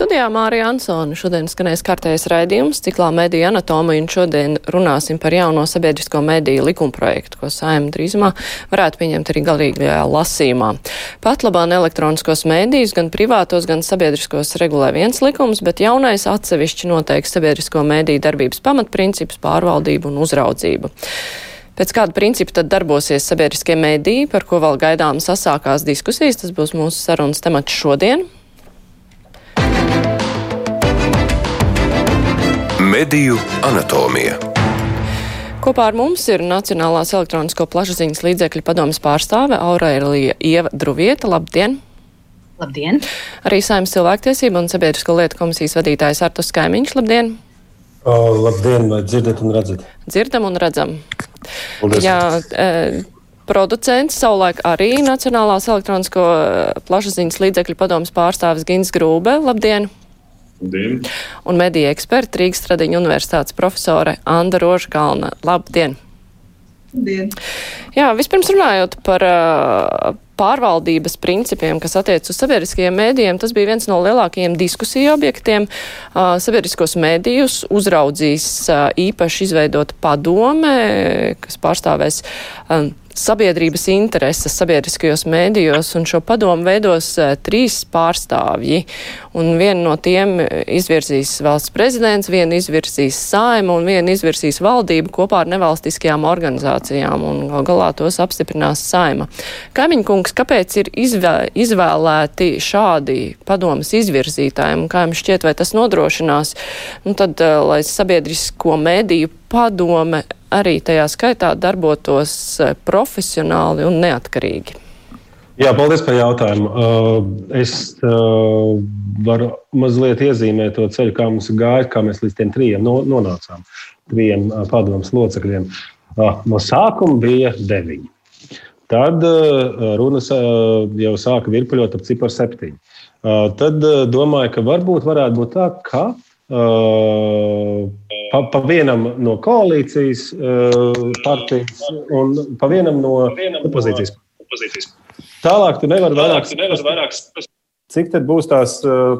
Studijā Mārija Ansona šodien skanēs kārtējais raidījums ciklā mediju anatomija, un šodien runāsim par jauno sabiedrisko mediju likumprojektu, ko saima drīzumā varētu pieņemt arī galīgajā lasīmā. Pat labāk elektroniskos medijus, gan privātos, gan sabiedriskos regulē viens likums, bet jaunais atsevišķi noteiks sabiedrisko mediju darbības pamatprincipus, pārvaldību un uzraudzību. Pēc kāda principa tad darbosies sabiedriskie mēdīji, par ko vēl gaidām sasākās diskusijas? Tas būs mūsu sarunas temats šodien. Mediju anatomija. Kopā ar mums ir Nacionālās elektronisko plašsaziņas līdzekļu padomas pārstāve Aurēlija Ieva Druvieta. Labdien! Labdien! Arī Saimnes cilvēktiesība un sabiedrisko lietu komisijas vadītājs Artus Kaimiņš. Labdien! O, labdien, vai dzirdat un redzat? Dzirdam un redzam. Paldies. Jā, e, producents savulaik arī Nacionālās elektronisko plašsaziņas līdzekļu padomas pārstāvis Gins Grūbe. Labdien! Labdien! Un mediju eksperta Rīgas Tradiņu universitātes profesore Anda Rožkalna. Labdien! Labdien! Jā, vispirms runājot par uh, pārvaldības principiem, kas attiec uz sabiedriskajiem mēdījiem, tas bija viens no lielākajiem diskusiju objektiem. Uh, sabiedriskos mēdījus uzraudzīs uh, īpaši izveidot padome, kas pārstāvēs uh, sabiedrības intereses sabiedriskajos mēdījos, un šo padomu veidos uh, trīs pārstāvji. Un vienu no tiem izvirzīs valsts prezidents, vienu izvirzīs saima un vienu izvirzīs valdība kopā ar nevalstiskajām organizācijām, un gal galā tos apstiprinās saima. Kaimiņkungs, kāpēc ir izvē, izvēlēti šādi padomas izvirzītāji, un kā jums šķiet, vai tas nodrošinās, nu tad, uh, lai sabiedrisko mēdīju padome arī tajā skaitā darbotos profesionāli un neatkarīgi? Jā, paldies par jautājumu. Es varu mazliet iezīmēt to ceļu, kā mums gāja, kā mēs līdz tiem trijiem nonācām, trijiem padomus locekļiem. No sākuma bija deviņi. Tad runas jau sāka virpuļot ap ciparu septiņi. Tad domāju, ka varbūt varētu būt tā, ka pa, pa vienam no koalīcijas partijas un pa vienam no opozīcijas. Tālāk tu nevari vairāk. vairāk Cik tad būs tās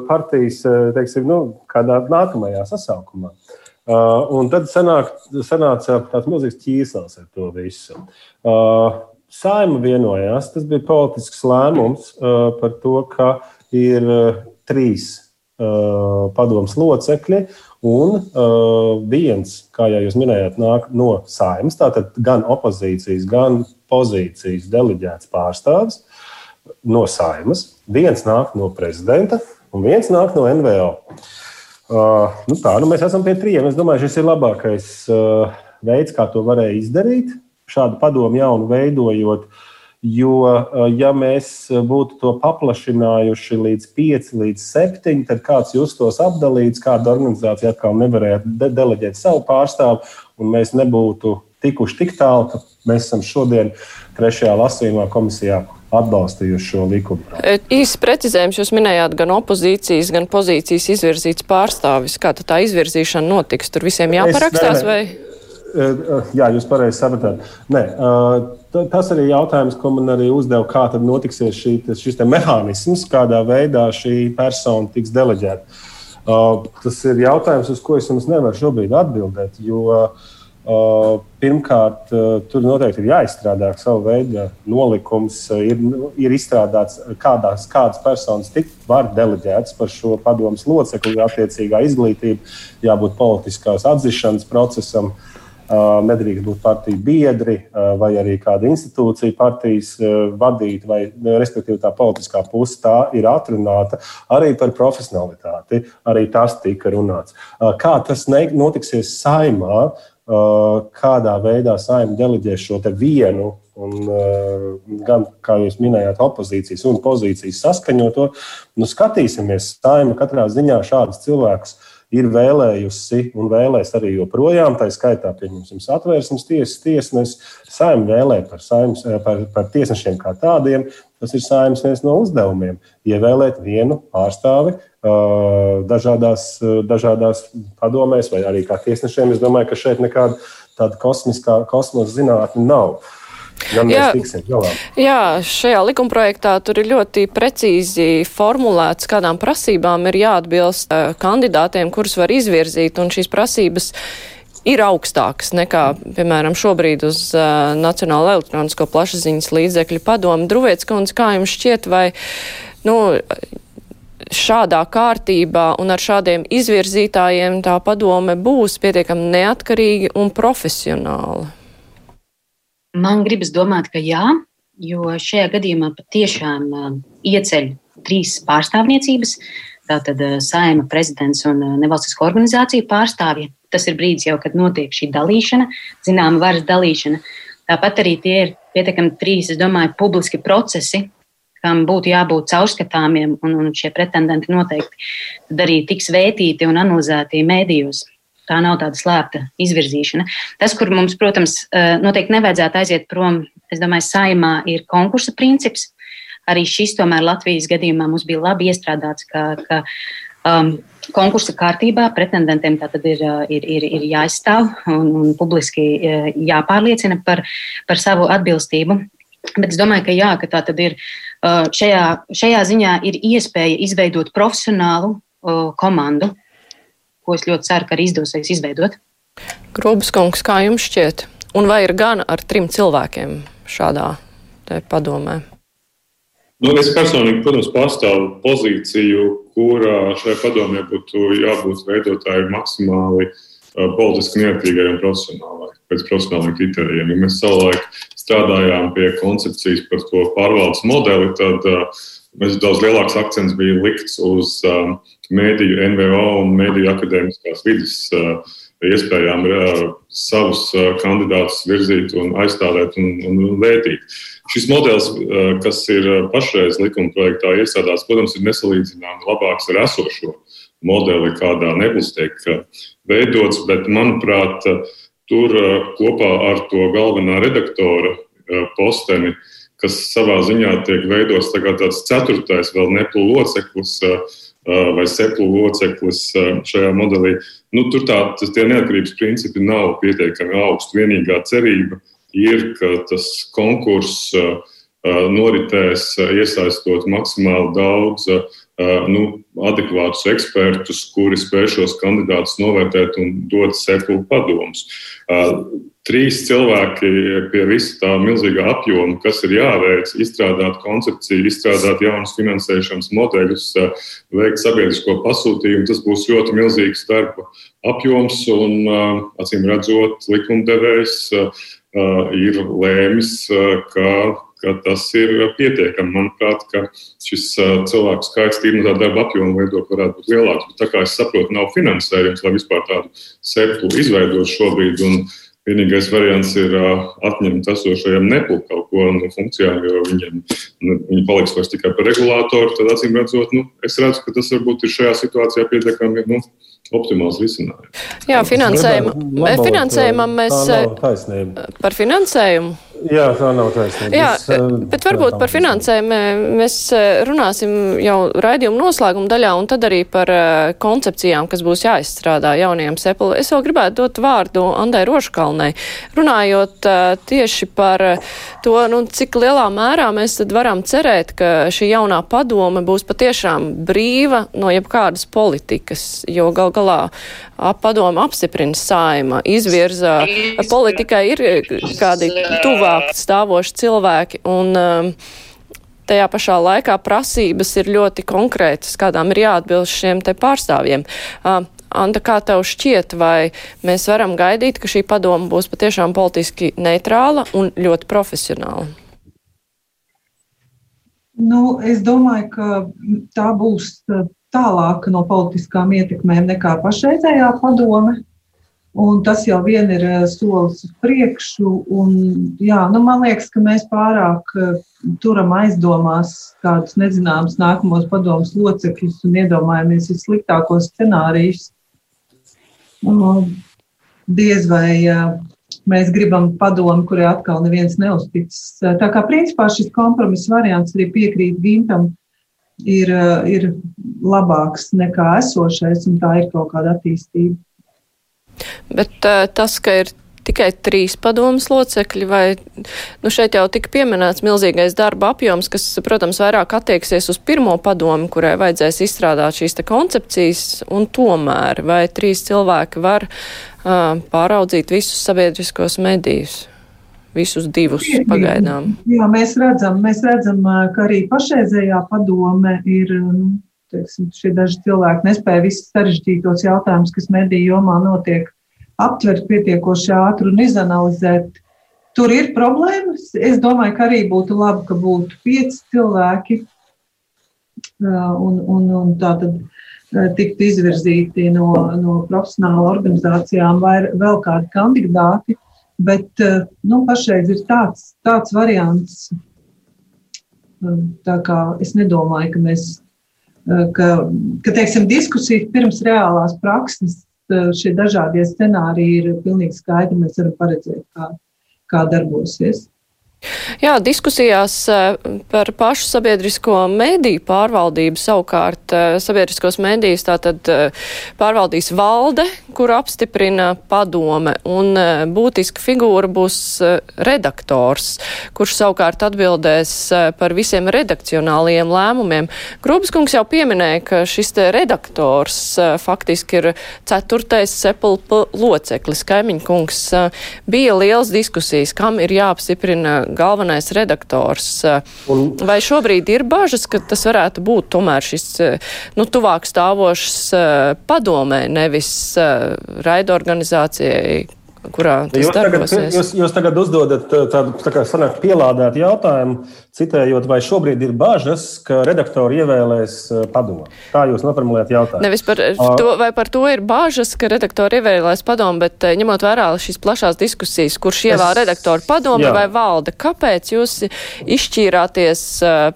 partijas, teiksim, nu, kādā nākamajā sasaukumā? Uh, un tad sanāk, sanāca tāds milzīgs ķīsels ar to visu. Uh, Saima vienojās, tas bija politisks lēmums uh, par to, ka ir uh, trīs uh, padomus locekļi, un uh, viens, kā jau jūs minējāt, nāk no saimas, tātad gan opozīcijas, gan pozīcijas deleģēts pārstāvis no saimas, viens nāk no prezidenta un viens nāk no NVO. Uh, nu tā, nu mēs esam pie trījiem. Es domāju, šis ir labākais uh, veids, kā to varēja izdarīt, šādu padomu jaunu veidojot. Jo, uh, ja mēs būtu to paplašinājuši līdz 5, līdz 7, tad kāds justos apdalīts, kāda organizācija atkal nevarētu de deleģēt savu pārstāvu, un mēs nebūtu tikuši tik tālu, ka mēs esam šodien trešajā lasījumā komisijā atbalstījuši šo likumu. Īsts precizējums, jūs minējāt gan opozīcijas, gan pozīcijas izvirzīts pārstāvis. Kā tā izvirzīšana notiks? Tur visiem jāparakstās? Es, ne, ne. Jā, jūs pareizi sapratāt. Nē, tas arī ir jautājums, ko man arī uzdeva, kā tad notiksies šī, šis mehānisms, kādā veidā šī persona tiks deleģēta. Tas ir jautājums, uz ko es jums nevaru šobrīd atbildēt, jo uh, Pirmkārt, tur noteikti ir jāizstrādā savu veidu nolikums. Ir, ir izstrādāts, kādās, kādas personas tik var deleģētas par šo padomus locekli, attiecīgā izglītība, jābūt politiskās atzīšanas procesam. Nedrīkst būt partiju biedri vai arī kāda institūcija partijas vadīt, vai respektīvi tā politiskā puse tā ir atrunāta arī par profesionalitāti. Arī tas tika runāts. Kā tas notiksies saimā, kādā veidā saimnieks deleģēs šo vienu, un, gan, kā jūs minējāt, opozīcijas un pozīcijas saskaņoto. Nu, skatīsimies, saimnieks katrā ziņā šādus cilvēkus ir vēlējusi un vēlēs arī joprojām, tā skaitā, pieņemsim, satvērsmes tiesas tiesnesis, saimnieks vēlē par, saims, par, par tiesnešiem kā tādiem. Tas ir saimnes viens no uzdevumiem - ievēlēt vienu pārstāvi dažādās, dažādās padomēs vai arī kā tiesnešiem. Es domāju, ka šeit nekāda tāda kosmiskā kosmosa zinātne nav. Ja jā, jā, šajā likumprojektā tur ir ļoti precīzi formulēts, kādām prasībām ir jāatbilst eh, kandidātiem, kurus var izvirzīt, un šīs prasības ir augstākas nekā, piemēram, šobrīd uz uh, Nacionālo elektronisko plašsaziņas līdzekļu padomu. Druviets kundze, kā jums šķiet, vai, nu, šādā kārtībā un ar šādiem izvirzītājiem tā padome būs pietiekami neatkarīga un profesionāla? Man gribas domāt, ka jā, jo šajā gadījumā patiešām uh, ieceļ trīs pārstāvniecības. Tātad uh, saima, prezidents un uh, nevalstisko organizāciju pārstāvji. Tas ir brīdis jau, kad notiek šī dalīšana, zināma varas dalīšana. Tāpat arī tie ir pietiekami trīs, es domāju, publiski procesi, kam būtu jābūt caurskatāmiem, un, un šie pretendenti noteikti arī tiks vētīti un analizēti mēdījos tā nav tāda slēpta izvirzīšana. Tas, kur mums, protams, eh, noteikti nevajadzētu aiziet prom, es domāju, saimā ir konkursa princips. Arī šis tomēr Latvijas gadījumā mums bija labi iestrādāts, ka, ka um, konkursa kārtībā pretendentiem tātad ir, eh, ir, ir, ir jāizstāv un, un publiski eh, jāpārliecina par, par savu atbilstību. Bet es domāju, ka jā, ka tā tad ir šajā, šajā ziņā ir iespēja izveidot profesionālu komandu, ko es ļoti ceru, ka arī izdosies izveidot. Grobas kungs, kā jums šķiet? Un vai ir gan ar trim cilvēkiem šādā padomē? Nu, es personīgi, protams, pārstāvu pozīciju, kurā šai padomē būtu jābūt veidotāji maksimāli uh, politiski neatkarīgai un profesionālai, pēc profesionāliem kritērijiem. Ja mēs savulaik strādājām pie koncepcijas par to pārvaldes modeli, tad uh, Mēs daudz lielāks akcents bija likts uz um, mēdīju, NVO un mēdīju akadēmiskās vidas uh, iespējām uh, savus uh, kandidātus virzīt un aizstāvēt un, un, vērtīt. Šis modelis, uh, kas ir uh, pašreiz likuma projektā iestrādāts, protams, ir nesalīdzināms labāks ar esošo modeli, kādā nebūs tiek uh, veidots, bet, manuprāt, tur kopā ar to galvenā redaktora posteni uh, kas savā ziņā tiek veidots tā tāds ceturtais, vēl neplu loceklis vai seplu loceklis šajā modelī. Nu, tur tā, tas tie neatkarības principi nav pietiekami augsti. Vienīgā cerība ir, ka tas konkurss noritēs iesaistot maksimāli daudz nu, adekvātus ekspertus, kuri spēj šos kandidātus novērtēt un dot sepulu padomus trīs cilvēki pie visa tā milzīgā apjoma, kas ir jāveic, izstrādāt koncepciju, izstrādāt jaunus finansēšanas modeļus, veikt sabiedrisko pasūtījumu. Tas būs ļoti milzīgs darba apjoms un, acīm redzot, likumdevējs ir lēmis, ka, ka tas ir pietiekami. Manuprāt, ka šis cilvēku skaits tīri no tā darba apjoma veidot varētu būt lielāks. Bet tā kā es saprotu, nav finansējums, lai vispār tādu septu izveidot šobrīd. Un, Vienīgais variants ir atņemt esošajiem nepilnu kaut ko no funkcijām, jo viņiem nu, viņi paliks vairs tikai par regulātoru. Tad, acīm redzot, nu, es redzu, ka tas varbūt ir šajā situācijā pietiekami nu, optimāls risinājums. Jā, finansējuma, finansējumam mēs par finansējumu. Jā, tā nav taisnība. Jā, es, eh, bet varbūt par finansēm eh, mēs eh, runāsim jau raidījuma noslēguma daļā un tad arī par koncepcijām, kas būs jāizstrādā jaunajam sepulu. Es vēl gribētu dot vārdu Andai Roškalnei, runājot tieši par to, nu, cik lielā mērā mēs tad varam cerēt, ka šī jaunā padome būs patiešām brīva no jebkādas politikas, jo gal galā padoma apstiprina saima, izvirza, politikai ir kādi tuvā tuvāk stāvoši cilvēki. Un, um, tajā pašā laikā prasības ir ļoti konkrētas, kādām ir jāatbilst šiem te pārstāvjiem. Uh, Anta, kā tev šķiet, vai mēs varam gaidīt, ka šī padoma būs patiešām politiski neitrāla un ļoti profesionāla? Nu, es domāju, ka tā būs tālāka no politiskām ietekmēm nekā pašreizējā padome. Un tas jau vien ir eh, solis uz priekšu. Un, jā, nu, man liekas, ka mēs pārāk eh, turam aizdomās kādus nezināmus nākamos padomus locekļus un iedomājamies vissliktākos scenārijus. diez vai mēs gribam padomu, kurai atkal neviens neuzticas. Tā kā principā šis kompromiss variants arī piekrīt Gintam, ir, ir labāks nekā esošais, un tā ir kaut kāda attīstība. Bet tas, ka ir tikai trīs padomas locekļi, vai nu šeit jau tika pieminēts milzīgais darba apjoms, kas, protams, vairāk attieksies uz pirmo padomu, kurai vajadzēs izstrādāt šīs koncepcijas, un tomēr vai trīs cilvēki var uh, pāraudzīt visus sabiedriskos medijus? Visus divus pagaidām. Jā, mēs redzam, mēs redzam, ka arī pašreizējā padome ir, nu, teiksim, šie daži cilvēki nespēja visus sarežģītos jautājumus, kas mediju jomā notiek, aptvert pietiekoši ātri un izanalizēt. Tur ir problēmas. Es domāju, ka arī būtu labi, ka būtu pieci cilvēki un, un, un tā tad tiktu izvirzīti no, no profesionāla organizācijām vai vēl kādi kandidāti. Bet nu, pašreiz ir tāds, tāds variants, tā kā es nedomāju, ka mēs, ka, ka teiksim, diskusijas pirms reālās prakses Eh, šie dažādie scenāriji ir pilnīgi skaidri. Mēs varam paredzēt, kā, kā darbosies. Jā, diskusijās eh, par pašu sabiedrisko mediju pārvaldību savukārt eh, sabiedriskos medijus tātad eh, pārvaldīs valde, kur apstiprina padome, un būtiska figūra būs redaktors, kurš savukārt atbildēs par visiem redakcionālajiem lēmumiem. Grūbskungs jau pieminēja, ka šis te redaktors faktiski ir ceturtais sepulpa loceklis. Kaimiņkungs bija liels diskusijas, kam ir jāapstiprina galvenais redaktors. Un, Vai šobrīd ir bažas, ka tas varētu būt tomēr šis nu, tuvāk stāvošs padomē, nevis raidorganizācijai, kurā tas jūs darbosies. Tagad, jūs, jūs tagad uzdodat tādu tā kā sanāk pielādētu jautājumu, citējot, vai šobrīd ir bažas, ka redaktori ievēlēs padomu. Tā jūs noformulējat jautājumu. Nevis par to, vai par to ir bažas, ka redaktori ievēlēs padomu, bet ņemot vērā šīs plašās diskusijas, kurš ievēl es... redaktoru padomu vai valde, kāpēc jūs izšķīrāties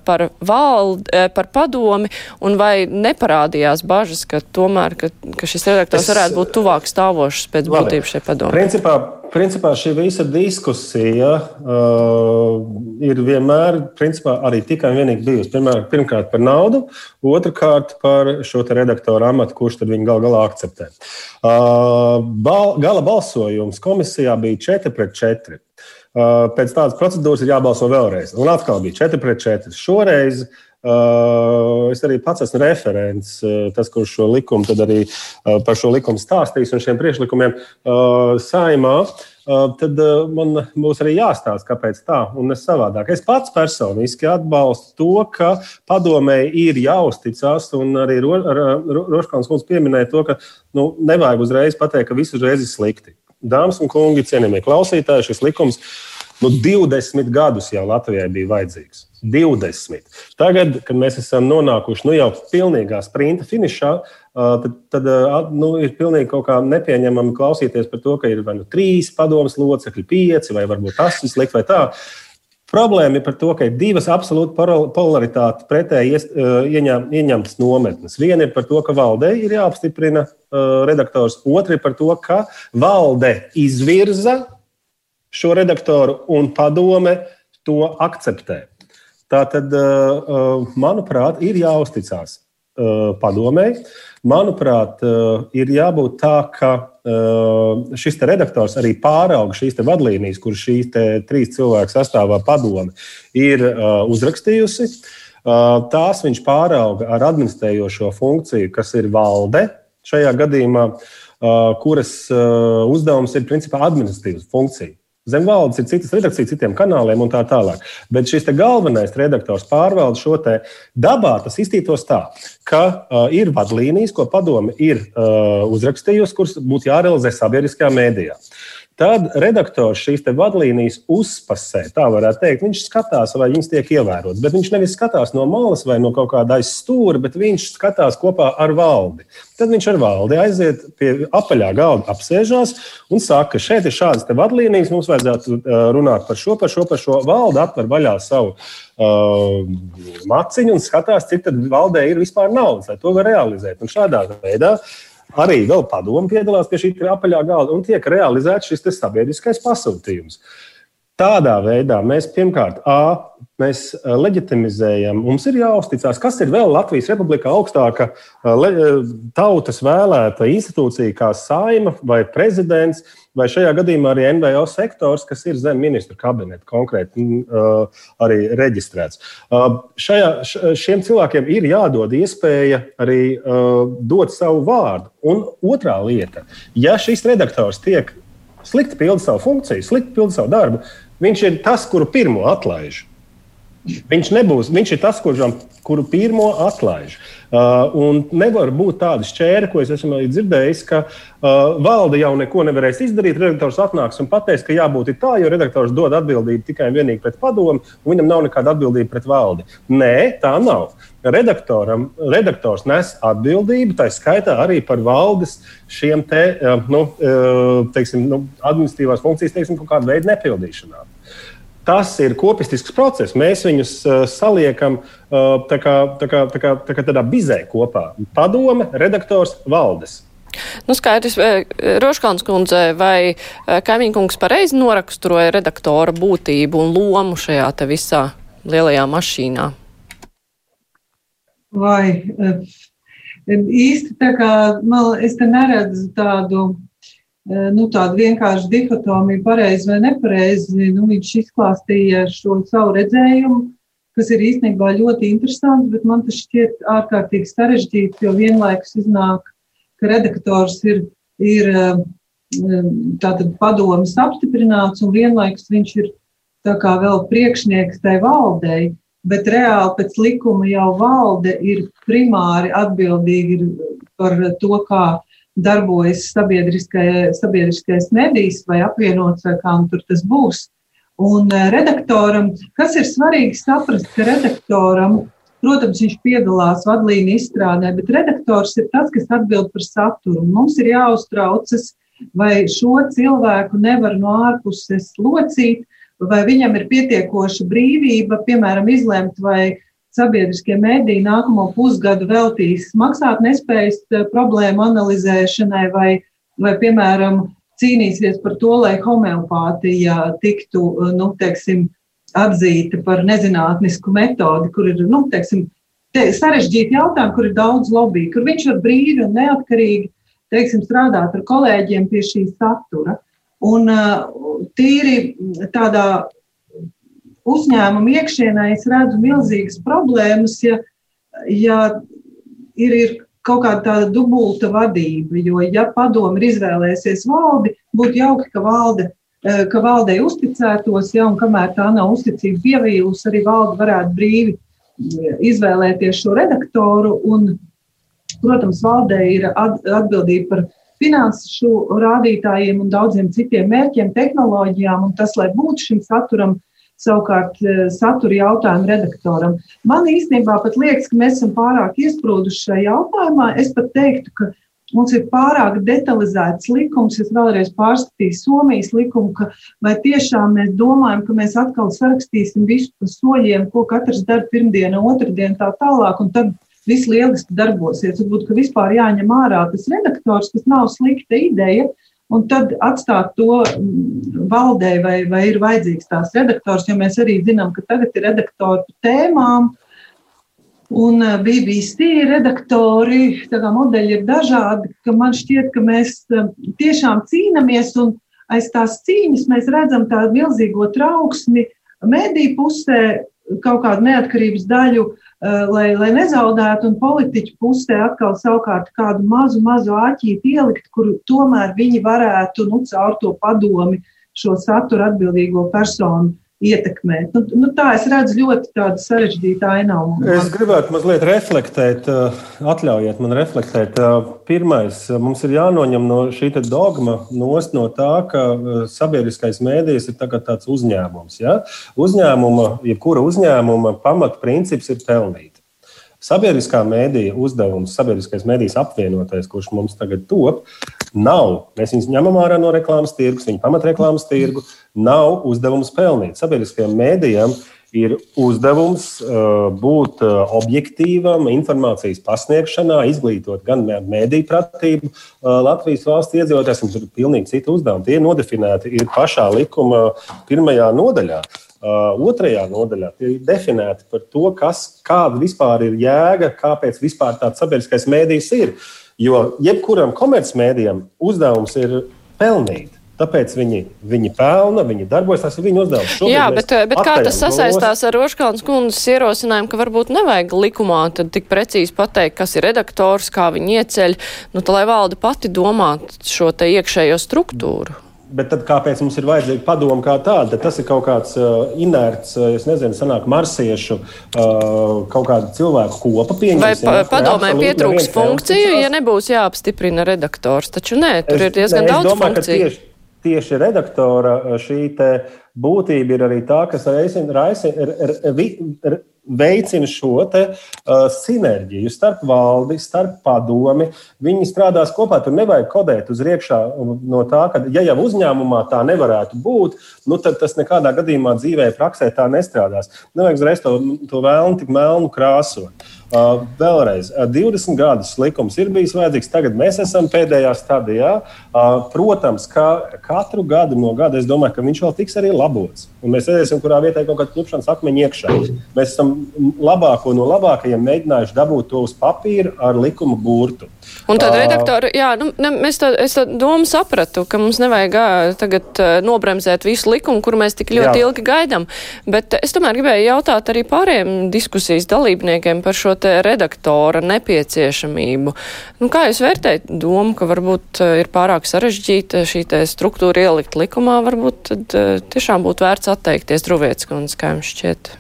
par valde, par padomi un vai neparādījās bažas, ka tomēr, ka, ka šis redaktors es... varētu būt tuvāk stāvošs pēc būtības šai padomai? Principā, principā šī visa diskusija uh, ir vienmēr principā, arī tikai un vienīgi bijusi. Pirmkārt, pirmkārt par naudu, otrkārt par šo redaktoru amatu, kurš tad viņi gal galā akceptē. Uh, bal, gala balsojums komisijā bija 4 pret 4. Uh, pēc tādas procedūras ir jābalso vēlreiz. Un atkal bija 4 pret 4. Šoreiz Uh, es arī pats esmu referents, uh, tas, kurš šo likumu arī uh, par šo likumu stāstīs un šiem priekšlikumiem saimā. Tad man būs arī jāstāsta, kāpēc tā un ne savādāk. Es pats personiski atbalstu to, ka padomēji ir jāuzticas, un arī Roškāns kungs pieminēja to, ka nu, nevajag uzreiz pateikt, ka viss uzreiz ir slikti. Dāmas un kungi, cienījamie klausītāji, šis likums nu, 20 gadus jau Latvijai bija vajadzīgs. 20. Tagad, kad mēs esam nonākuši nu, jau pilnīgā sprinta finišā, tad, tad nu, ir pilnīgi kaut kā nepieņemami klausīties par to, ka ir vai nu trīs padomas locekļi, pieci vai varbūt ir slikti vai tā. Problēma ir par to, ka ir divas absolūti polaritātes pretēji ieņem, ieņemtas nometnes. Viena ir par to, ka valdei ir jāapstiprina redaktors, otra ir par to, ka valde izvirza šo redaktoru un padome to akceptē. Tā tad, eh, eh, manuprāt, ir jāuzticas eh, padomēji. Manuprāt, ir jābūt tā, ka šis redaktors arī pārauga šīs vadlīnijas, kuras šīs trīs cilvēku sastāvā padome ir uzrakstījusi. Tās viņš pārauga ar administrējošo funkciju, kas ir valde šajā gadījumā, kuras uzdevums ir principā administratīvas funkcija. Zem valdes ir citas redakcijas, citiem kanāliem un tā tālāk. Bet šis galvenais redaktors pārvalda šo te dabā. Tas iztītos tā, ka uh, ir vadlīnijas, ko padome ir uh, uzrakstījusi, kuras būtu jārealizē sabiedriskajā mēdījā. Tad redaktors šīs vadlīnijas uzspasē, tā varētu teikt. Viņš skatās, vai viņas tiek ievērotas. Bet viņš nevis skatās no malas vai no kaut kāda aizstūra, bet viņš skatās kopā ar valdi. Tad viņš ar valdi aiziet pie apaļā galda, apsēžās un saka, ka šeit ir šādas vadlīnijas. Mums vajadzētu runāt par šo, par šo, par šo. Valde atver vaļā savu uh, maciņu un skatās, cik tad valdē ir vispār naudas, lai to var realizēt. Un šādā veidā arī vēl padomu piedalās pie šī apaļā galda un tiek realizēts šis sabiedriskais pasūtījums. Tādā veidā mēs pirmkārt, A, mēs leģitimizējam, mums ir jāuzticas, kas ir vēl Latvijas Republikā augstāka tautas vēlēta institūcija, kā saima vai prezidents vai šajā gadījumā arī NVO sektors, kas ir zem ministra kabineta konkrēti uh, arī reģistrēts. Šajā, šiem cilvēkiem ir jādod iespēja arī dot savu vārdu. Un otrā lieta, ja šis redaktors tiek slikti pilda savu funkciju, slikti pilda savu darbu, viņš ir tas, kuru pirmo atlaiž. Viņš nebūs, viņš ir tas, kuram, kuru pirmo atlaiž. Uh, un nevar būt tāda šķēra, ko es esmu dzirdējis, ka uh, valde jau neko nevarēs izdarīt. Redaktors atnāks un pateiks, ka jābūt tā, jo redaktors dod atbildību tikai un vienīgi pret padomu, un viņam nav nekāda atbildība pret valdi. Nē, tā nav. Redaktoram, redaktors nes atbildību, tā skaitā arī par valdes šiem te, uh, nu, uh, teiksim, nu, administratīvās funkcijas, teiksim, kaut kāda veida nepildīšanā. Tas ir kopistisks process. Mēs viņus uh, saliekam uh, tā kā, tā kā, tā kā, tā kā tādā bizē kopā. Padome, redaktors, valdes. Nu, skaidrs, Roškāns kundze, vai kaimiņkungs pareizi noraksturoja redaktora būtību un lomu šajā te visā lielajā mašīnā? Vai īsti tā kā, man, es te neredzu tādu Eh, nu, tādu vienkāršu dihotomiju, pareizi vai nepareizi. Nu, viņš izklāstīja šo savu redzējumu, kas ir īstenībā ļoti interesants, bet man tas šķiet ārkārtīgi sarežģīti, jo vienlaikus iznāk, ka redaktors ir, ir eh, tātad padomas apstiprināts un vienlaikus viņš ir tā kā vēl priekšnieks tai valdei, bet reāli pēc likuma jau valde ir primāri atbildīga par to, kā darbojas sabiedriskais medijs vai apvienots, vai kā nu tur tas būs. Un eh, redaktoram, kas ir svarīgi saprast, ka redaktoram, protams, viņš piedalās vadlīniju izstrādē, bet redaktors ir tas, kas atbild par saturu. Mums ir jāuztraucas, vai šo cilvēku nevar no ārpuses locīt, vai viņam ir pietiekoša brīvība, piemēram, izlemt, vai sabiedriskie mēdīji nākamo pusgadu veltīs maksātnespējas eh, problēmu analizēšanai vai, vai, piemēram, cīnīsies par to, lai homeopātija tiktu, eh, nu, teiksim, atzīta par nezinātnisku metodi, kur ir, nu, teiksim, te, sarežģīti jautājumi, kur ir daudz lobby, kur viņš var brīvi un neatkarīgi, teiksim, strādāt ar kolēģiem pie šī satura. Un uh, tīri tādā uzņēmumu iekšienē es redzu milzīgas problēmas, ja, ja ir, ir kaut kāda tāda dubulta vadība. Jo, ja padomu ir izvēlēsies valdi, būtu jauki, ka valde. Eh, ka valdei uzticētos, ja un kamēr tā nav uzticība pievīlusi, arī valde varētu brīvi eh, izvēlēties šo redaktoru. Un, protams, valdei ir atbildība par finanšu rādītājiem un daudziem citiem mērķiem, tehnoloģijām, un tas, lai būtu šim saturam, savukārt eh, satura jautājumu redaktoram. Man īstenībā pat liekas, ka mēs esam pārāk iesprūduši šajā jautājumā. Es pat teiktu, ka mums ir pārāk detalizēts likums. Es vēlreiz pārskatīju Somijas likumu, ka vai tiešām mēs domājam, ka mēs atkal sarakstīsim visu pa soļiem, ko katrs dara pirmdiena, otrdiena tā tālāk, un tad viss lieliski darbosies. Varbūt, ka vispār jāņem ārā tas redaktors, kas nav slikta ideja, un tad atstāt to mm, valdē, vai, vai ir vajadzīgs tās redaktors, jo mēs arī zinām, ka tagad ir redaktori par tēmām. Un eh, BBC redaktori, tā kā modeļi ir dažādi, ka man šķiet, ka mēs eh, tiešām cīnāmies, un aiz tās cīņas mēs redzam tādu milzīgo trauksmi mediju pusē, kaut kādu neatkarības daļu, Eh, lai, lai nezaudētu, un politiķu pusē atkal savukārt kādu mazu, mazu āķīti ielikt, kuru tomēr viņi varētu nu, caur to padomi šo saturu atbildīgo personu ietekmēt. Nu, nu, tā es redzu ļoti sarežģītu ainavu. Es gribētu mazliet reflektēt, eh, atļaujiet man reflektēt. Eh, pirmais, mums ir jānoņem no šī dogma nost no tā, ka sabiedriskais mēdījis ir tā tāds uzņēmums. Ja? Uzņēmuma, jebkura uzņēmuma pamatprincips ir pelnīt. Sabiedriskā mēdīja uzdevums, sabiedriskais mēdījis apvienotais, kurš mums tagad top, nav. Mēs viņus ņemam ārā no reklāmas tirgus, viņa pamatreklāmas tirgu, nav uzdevums pelnīt. Sabiedriskajam mēdījam ir uzdevums būt objektīvam, informācijas pasniegšanā, izglītot gan mēdīju pratību Latvijas valsts iedzīvotājiem, un tur ir pilnīgi citi uzdevumi. Tie ir nodefinēti ir pašā likuma pirmajā nodaļā. Otrajā nodaļā ir definēti par to, kas, kāda vispār ir jēga, kāpēc vispār tāds sabiedriskais mēdījis ir. Jo jebkuram komercmedijam uzdevums ir pelnīt. Tāpēc viņi, viņi pelna, viņi darbojas, tas ir viņu uzdevums. Šobrīd Jā, bet, bet kā tas sasaistās ar Roškāns kundzes ierosinājumu, ka varbūt nevajag likumā tik precīzi pateikt, kas ir redaktors, kā viņi ieceļ, nu, tā lai valde pati domāt šo te iekšējo struktūru. Bet tad kāpēc mums ir vajadzīga padoma kā tāda? Tas ir kaut kāds uh, inerts, uh, es nezinu, sanāk marsiešu uh, kaut kāda cilvēku kopa pieņemsim. Vai pa, padomē pietrūks funkciju, ja nebūs jāapstiprina redaktors? Taču nē, tur es, ir diezgan ne, daudz domāju, funkciju. Tieši, tieši redaktora uh, šī būtība ir arī tā, kas raisina, raisina, veicina šo te, uh, sinerģiju starp valdi, starp padomi. Viņi strādās kopā. Tur nevajag kodēt uz priekšā no tā, ka, ja jau uzņēmumā tā nevarētu būt, nu, tad tas nekādā gadījumā dzīvē, praksē tā nestrādās. Nevajag uzreiz to, to vēlnu tik melnu krāsot. Uh, vēlreiz, uh, 20 gadus likums ir bijis vajadzīgs, tagad mēs esam pēdējā stadijā. Uh, protams, ka katru gadu no gada es domāju, ka viņš vēl tiks arī labots. Un mēs redzēsim, kurā vietā ir kaut kāda klupšanas akmeņa iekšā. Mēs esam labāko no labākajiem mēģinājuši dabūt to uz papīra ar likuma burtu. Un tad redaktori, jā, nu, ne, mēs tā, es tā domu sapratu, ka mums nevajag tagad nobremzēt visu likumu, kur mēs tik ļoti jā. ilgi gaidām. Bet es tomēr gribēju jautāt arī pārējiem diskusijas dalībniekiem par šo te redaktora nepieciešamību. Nu, kā jūs vērtējat domu, ka varbūt ir pārāk sarežģīta šī te struktūra ielikt likumā, varbūt tad tiešām būtu vērts atteikties Druvietas kundze, kā jums šķiet?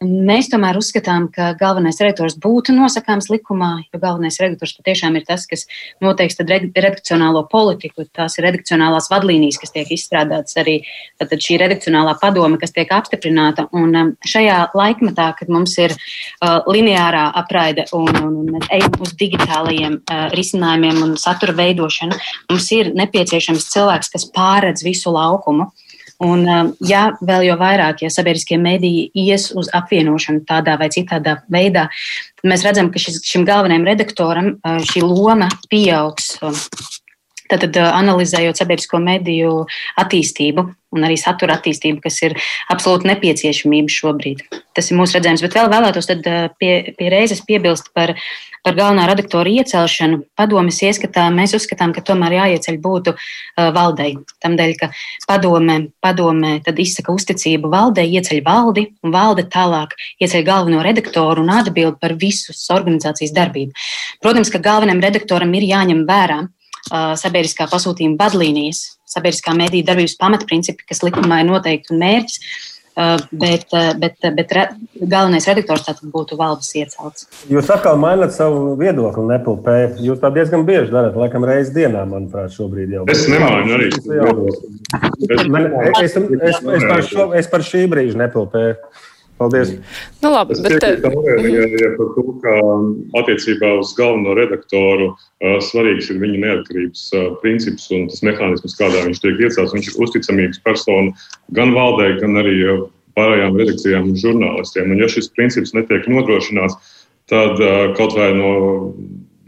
Mēs tomēr uzskatām, ka galvenais redaktors būtu nosakāms likumā, jo galvenais redaktors patiešām ir tas, kas noteiks redakcionālo politiku. Tās ir redakcionālās vadlīnijas, kas tiek izstrādātas arī šī redakcionālā padome, kas tiek apstiprināta. Un um, šajā laikmetā, kad mums ir uh, lineārā apraide un, un, un mēs ejam uz digitālajiem uh, risinājumiem un satura veidošanu, mums ir nepieciešams cilvēks, kas pārredz visu laukumu. Un, um, ja vēl jau vairāk, ja sabiedriskie mediji ies uz apvienošanu tādā vai citādā veidā, tad mēs redzam, ka šis, šim galvenajam redaktoram uh, šī loma pieaugs. Tātad, analizējot sabiedrisko mediju attīstību un arī satura attīstību, kas ir absolūti nepieciešamība šobrīd. Tas ir mūsu redzējums. Bet vēl vēlētos pie, pie reizes piebilst par par galvenā redaktora iecelšanu padomis ieskatā mēs uzskatām, ka tomēr jāieceļ būtu valdei. Tādēļ, ka padome, padome izsaka uzticību valdei, ieceļ valdi, un valde tālāk ieceļ galveno redaktoru un atbild par visu organizācijas darbību. Protams, ka galvenajam redaktoram ir jāņem vērā sabiedriskā pasūtījuma vadlīnijas, sabiedriskā mediju darbības pamatprincipi, kas likumā ir noteikti un mērķis. Bet, bet, bet re, galvenais redaktors tātad būtu valdes iecelts. Jūs atkal maināt savu viedokli, nepilnē. Jūs tā diezgan bieži darāt, laikam, reizes dienā, manuprāt, šobrīd jau. Es nemainu arī. Es, es, es, es, par šo, es par šī brīža nepilnēju. Paldies. Nu, labi, es bet... ja, ja par to, ka attiecībā uz galveno redaktoru svarīgs ir viņa neatkarības princips un tas mehānisms, kādā viņš tiek iecelts. Viņš ir uzticamības persona gan valdē, gan arī pārējām redakcijām un žurnālistiem. Un ja šis princips netiek nodrošināts, tad kaut vai no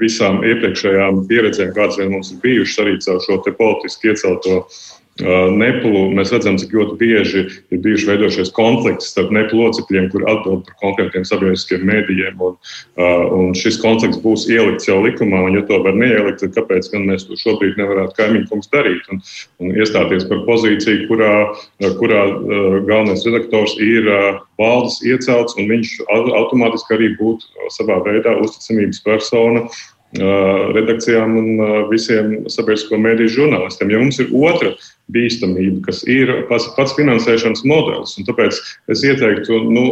visām iepriekšējām pieredzēm, kādas mums ir bijušas arī caur šo politiski iecelto uh, Neplu mēs redzam, cik ļoti bieži ir bijuši veidojušies konflikti starp neplu locekļiem, kur atbild par konkrētiem sabiedriskiem mēdījiem. Un, un šis konflikts būs ielikts jau likumā, un ja to var neielikt, tad kāpēc gan mēs to šobrīd nevarētu kaimiņkungs darīt un, un iestāties par pozīciju, kurā, kurā galvenais redaktors ir valdes iecelts, un viņš automātiski arī būtu savā veidā uzticamības persona redakcijām un visiem sabiedrisko mēdīju žurnālistiem. Ja mums ir otra bīstamība, kas ir pats, pats finansēšanas modelis, un tāpēc es ieteiktu nu,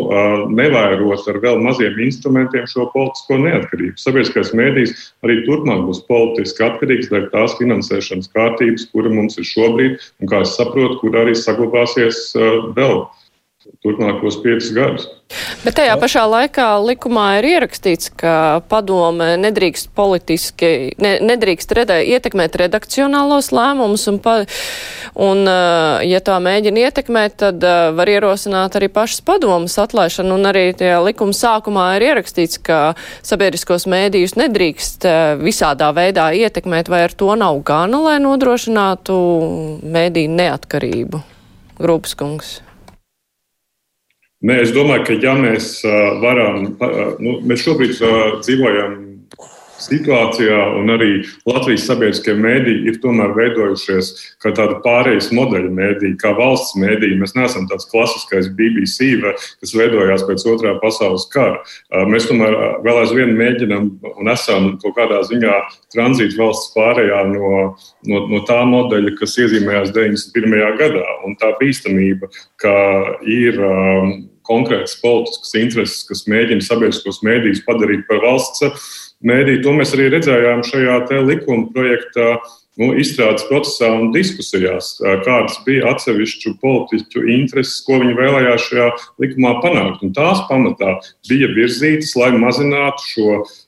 nevairot ar vēl maziem instrumentiem šo politisko neatkarību. Sabiedriskais mēdījis arī turpmāk būs politiski atkarīgs no tās finansēšanas kārtības, kura mums ir šobrīd, un kā es saprotu, kur arī saglabāsies vēl turpmākos piecus gadus. Bet tajā pašā laikā likumā ir ierakstīts, ka padome nedrīkst politiski, ne, nedrīkst redē, ietekmēt redakcionālos lēmumus, un, pa, un, uh, ja tā mēģina ietekmēt, tad uh, var ierosināt arī pašas padomas atlaišanu, un arī likuma sākumā ir ierakstīts, ka sabiedriskos mēdījus nedrīkst uh, visādā veidā ietekmēt, vai ar to nav gana, lai nodrošinātu mēdīju neatkarību. Grupas kungs. Nē, es domāju, ka ja mēs varam, nu, mēs šobrīd dzīvojam situācijā, un arī Latvijas sabiedriskie mēdīji ir tomēr veidojušies kā tāda pārejas modeļa mēdīja, kā valsts mēdīja. Mēs neesam tāds klasiskais BBC, kas veidojās pēc otrā pasaules kara. Mēs tomēr vēl aizvien mēģinam un esam kaut kādā ziņā tranzīta valsts pārējā no, no, no tā modeļa, kas iezīmējās 91. gadā. Un tā bīstamība, ka ir um, konkrētas politiskas intereses, kas mēģina sabiedriskos mēdījus padarīt par valsts mēdī. To mēs arī redzējām šajā likuma projektā. Nu, izstrādes procesā un diskusijās, kādas bija atsevišķu politiķu intereses, ko viņi vēlējās šajā likumā panākt. Un tās pamatā bija virzītas, lai mazinātu šo uh,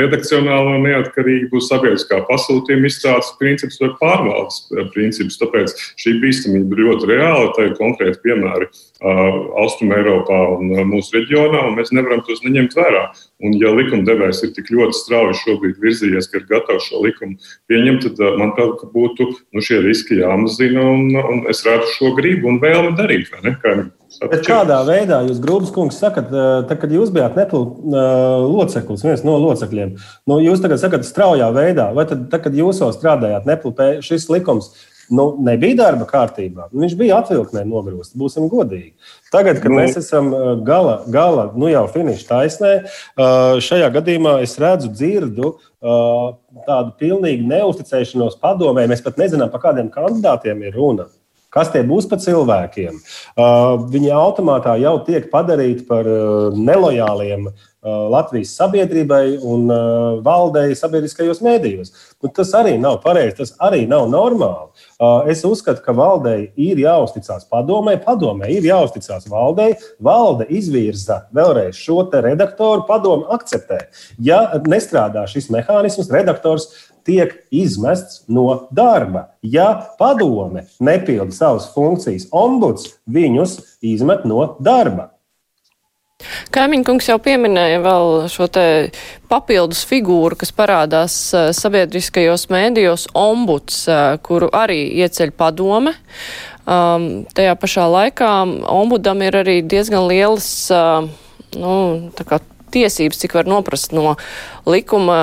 redakcionālo neatkarību, sabiedriskā pasūtījuma izstrādes principus vai pārvaldes principus. Tāpēc šī bīstamība ir ļoti reāla. Tā ir konkrēti piemēri Austrum Eiropā un mūsu reģionā, un mēs nevaram tos neņemt vērā. Un, ja likumdevējs ir tik ļoti strauji šobrīd virzījies, ka ir gatavs šo likumu pieņemt, tad, manuprāt, būtu nu, šie riski jāmazina, un, un es redzu šo gribu un vēlmi darīt. Bet kādā veidā jūs, Grūbs kungs, sakat, tad, kad jūs bijāt Netlu loceklis, viens no locekļiem, nu, jūs tagad sakat straujā veidā, vai tad, tad kad jūs jau strādājāt Netlu, šis likums nu, nebija darba kārtībā. Viņš bija atvilknē nogrūsts, būsim godīgi. Tagad, kad nu. mēs esam uh, gala, gala nu jau finiša taisnē, uh, šajā gadījumā es redzu, dzirdu uh, tādu pilnīgu neusticēšanos padomē. Mēs pat nezinām, par kādiem kandidātiem ir runa. Kas tie būs par cilvēkiem? Viņi automātā jau tiek padarīti par nelojāliem Latvijas sabiedrībai un valdei sabiedriskajos mēdījos. Nu, tas arī nav pareizi, tas arī nav normāli. Es uzskatu, ka valdei ir jāuzticas padomē, padomē ir jāuzticas valdei. Valde izvirza vēlreiz šo redaktoru, padomu akceptē. Ja nestrādā šis mehānisms, redaktors tiek izmests no darba. Ja padome nepilda savas funkcijas, ombuds viņus izmet no darba. Kaimiņkungs jau pieminēja vēl šo te papildus figūru, kas parādās uh, sabiedriskajos mēdījos, ombuds, uh, kuru arī ieceļ padome. Um, tajā pašā laikā ombudam ir arī diezgan lielas, uh, nu, tā kā tiesības, cik var noprast no likuma,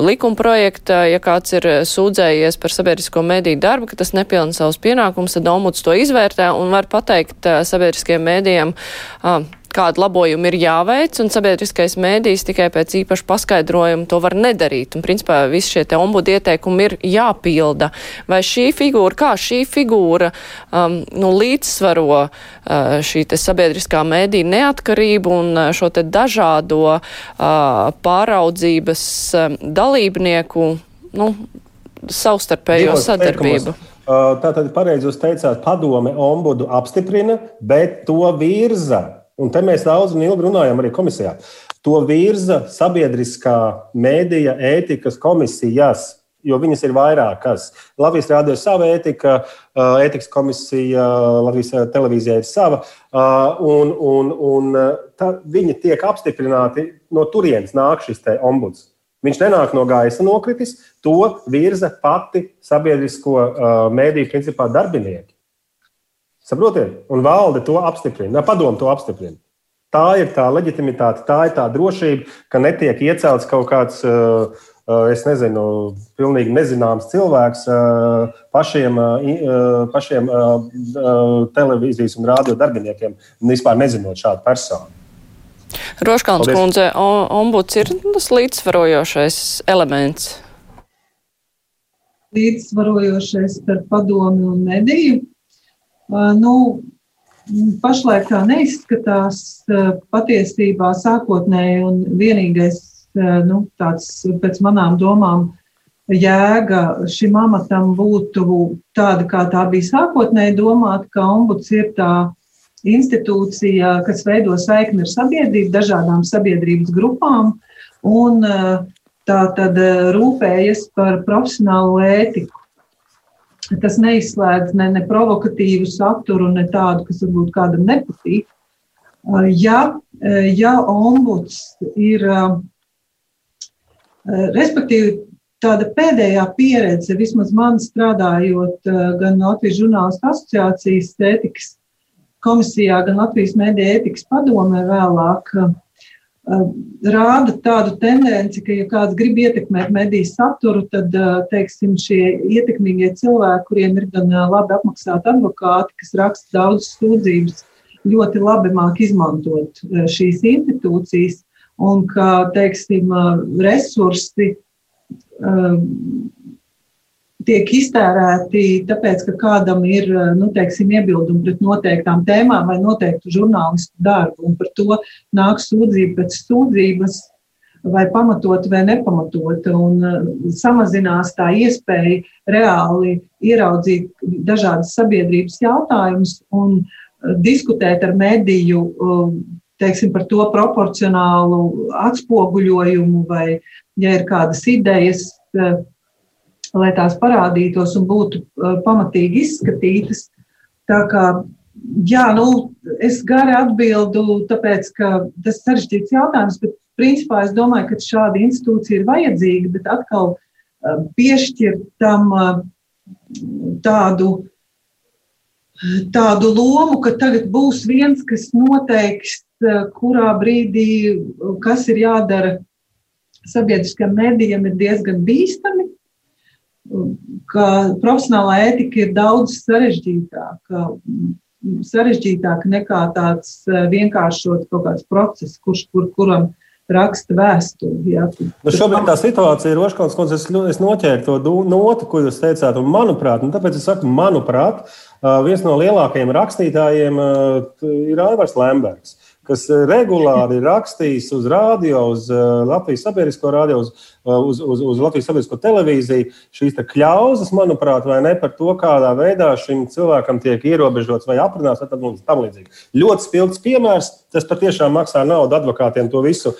likuma projekta, ja kāds ir sūdzējies par sabiedrisko mediju darbu, ka tas nepilna savus pienākumus, tad ombuds to izvērtē un var pateikt sabiedriskajiem mēdījiem, kādu labojumu ir jāveic, un sabiedriskais mēdījis tikai pēc īpaša paskaidrojuma to var nedarīt. Un, principā, visi šie te ombudu ieteikumi ir jāpilda. Vai šī figūra, kā šī figūra um, nu, līdzsvaro uh, šī te sabiedriskā mēdīja neatkarību un uh, šo te dažādo uh, pāraudzības uh, dalībnieku nu, savstarpējo sadarbību? Teikumos. Uh, tātad pareizi jūs teicāt, padome ombudu apstiprina, bet to virza Un te mēs daudz un ilgi runājam arī komisijā. To virza sabiedriskā mēdīja ētikas komisijas, jo viņas ir vairākas. Latvijas rādio ir sava ētika, ētikas komisija, Latvijas televīzija ir sava, un, un, un tā, viņi tiek apstiprināti, no turienes nāk šis ombuds. Viņš nenāk no gaisa nokritis, to virza pati sabiedrisko mēdīju principā darbinieki. Saprotiet? Un valde to apstiprina, padomu to apstiprina. Tā ir tā leģitimitāte, tā ir tā drošība, ka netiek iecelts kaut kāds, eh, eh, es nezinu, pilnīgi nezināms cilvēks eh, pašiem, pašiem televīzijas un rādio darbiniekiem, vispār nezinot šādu personu. Roškalns kundze, ombuds ir tas līdzsvarojošais elements. Līdzsvarojošais starp padomu un mediju Nu, pašlaik tā neizskatās patiesībā sākotnēji un vienīgais nu, tāds pēc manām domām jēga šim amatam būtu tāda, kā tā bija sākotnēji domāta, ka ombuds ir tā institūcija, kas veido saikni ar sabiedrību, dažādām sabiedrības grupām, un tā tad rūpējas par profesionālu ētiku. Tas neizslēdz ne, ne provokatīvu saturu, ne tādu, kas varbūt kādam nepatīk. Ja, ja ombuds ir, respektīvi, tāda pēdējā pieredze, vismaz man strādājot gan Latvijas žurnālistu asociācijas ētikas komisijā, gan Latvijas mēdīja ētikas padomē vēlāk, rāda tādu tendenci, ka, ja kāds grib ietekmēt mediju saturu, tad, teiksim, šie ietekmīgie cilvēki, kuriem ir gan labi apmaksāti advokāti, kas raksta daudz sūdzības, ļoti labi māk izmantot šīs institūcijas, un ka, teiksim, resursi tiek iztērēti tāpēc, ka kādam ir nu, teiksim, iebildumi pret noteiktām tēmām vai noteiktu žurnālistu darbu, un par to nāk sūdzība pēc sūdzības. Vai pamatot vai nepamatot, un uh, samazinās tā iespēja reāli ieraudzīt dažādas sabiedrības jautājumus un uh, diskutēt ar mediju, uh, teiksim, par to proporcionālu atspoguļojumu, vai, ja ir kādas idejas, lai tās parādītos un būtu pamatīgi izskatītas. Tā kā, jā, nu, es gari atbildu, tāpēc, ka tas ir sarežģīts jautājums, bet principā es domāju, ka šāda institūcija ir vajadzīga, bet atkal piešķirt tam tādu, tādu lomu, ka tagad būs viens, kas noteiks, kurā brīdī kas ir jādara sabiedriskajam medijam, ir diezgan bīstami ka profesionālā ētika ir daudz sarežģītāka, sarežģītāka nekā tāds eh, vienkāršots kaut kāds process, kurš, kur, kuram raksta vēstuli. Ja. Nu šobrīd tā situācija ir Roškons, kundze, es, es noķēru to notu, ko jūs teicāt, un manuprāt, un tāpēc es saku, manuprāt, viens no lielākajiem rakstītājiem ir Aivars Lembergs kas regulāri rakstīs uz rādio, uz Latvijas sabiedrisko rādio, uz uz, uz, uz Latvijas sabiedrisko televīziju, šīs kļauzas, manuprāt, vai ne par to, kādā veidā šim cilvēkam tiek ierobežots vai aprunāts, vai tam līdzīgi. Ļoti spilgts piemērs. Tas patiešām maksā naudu advokātiem to visu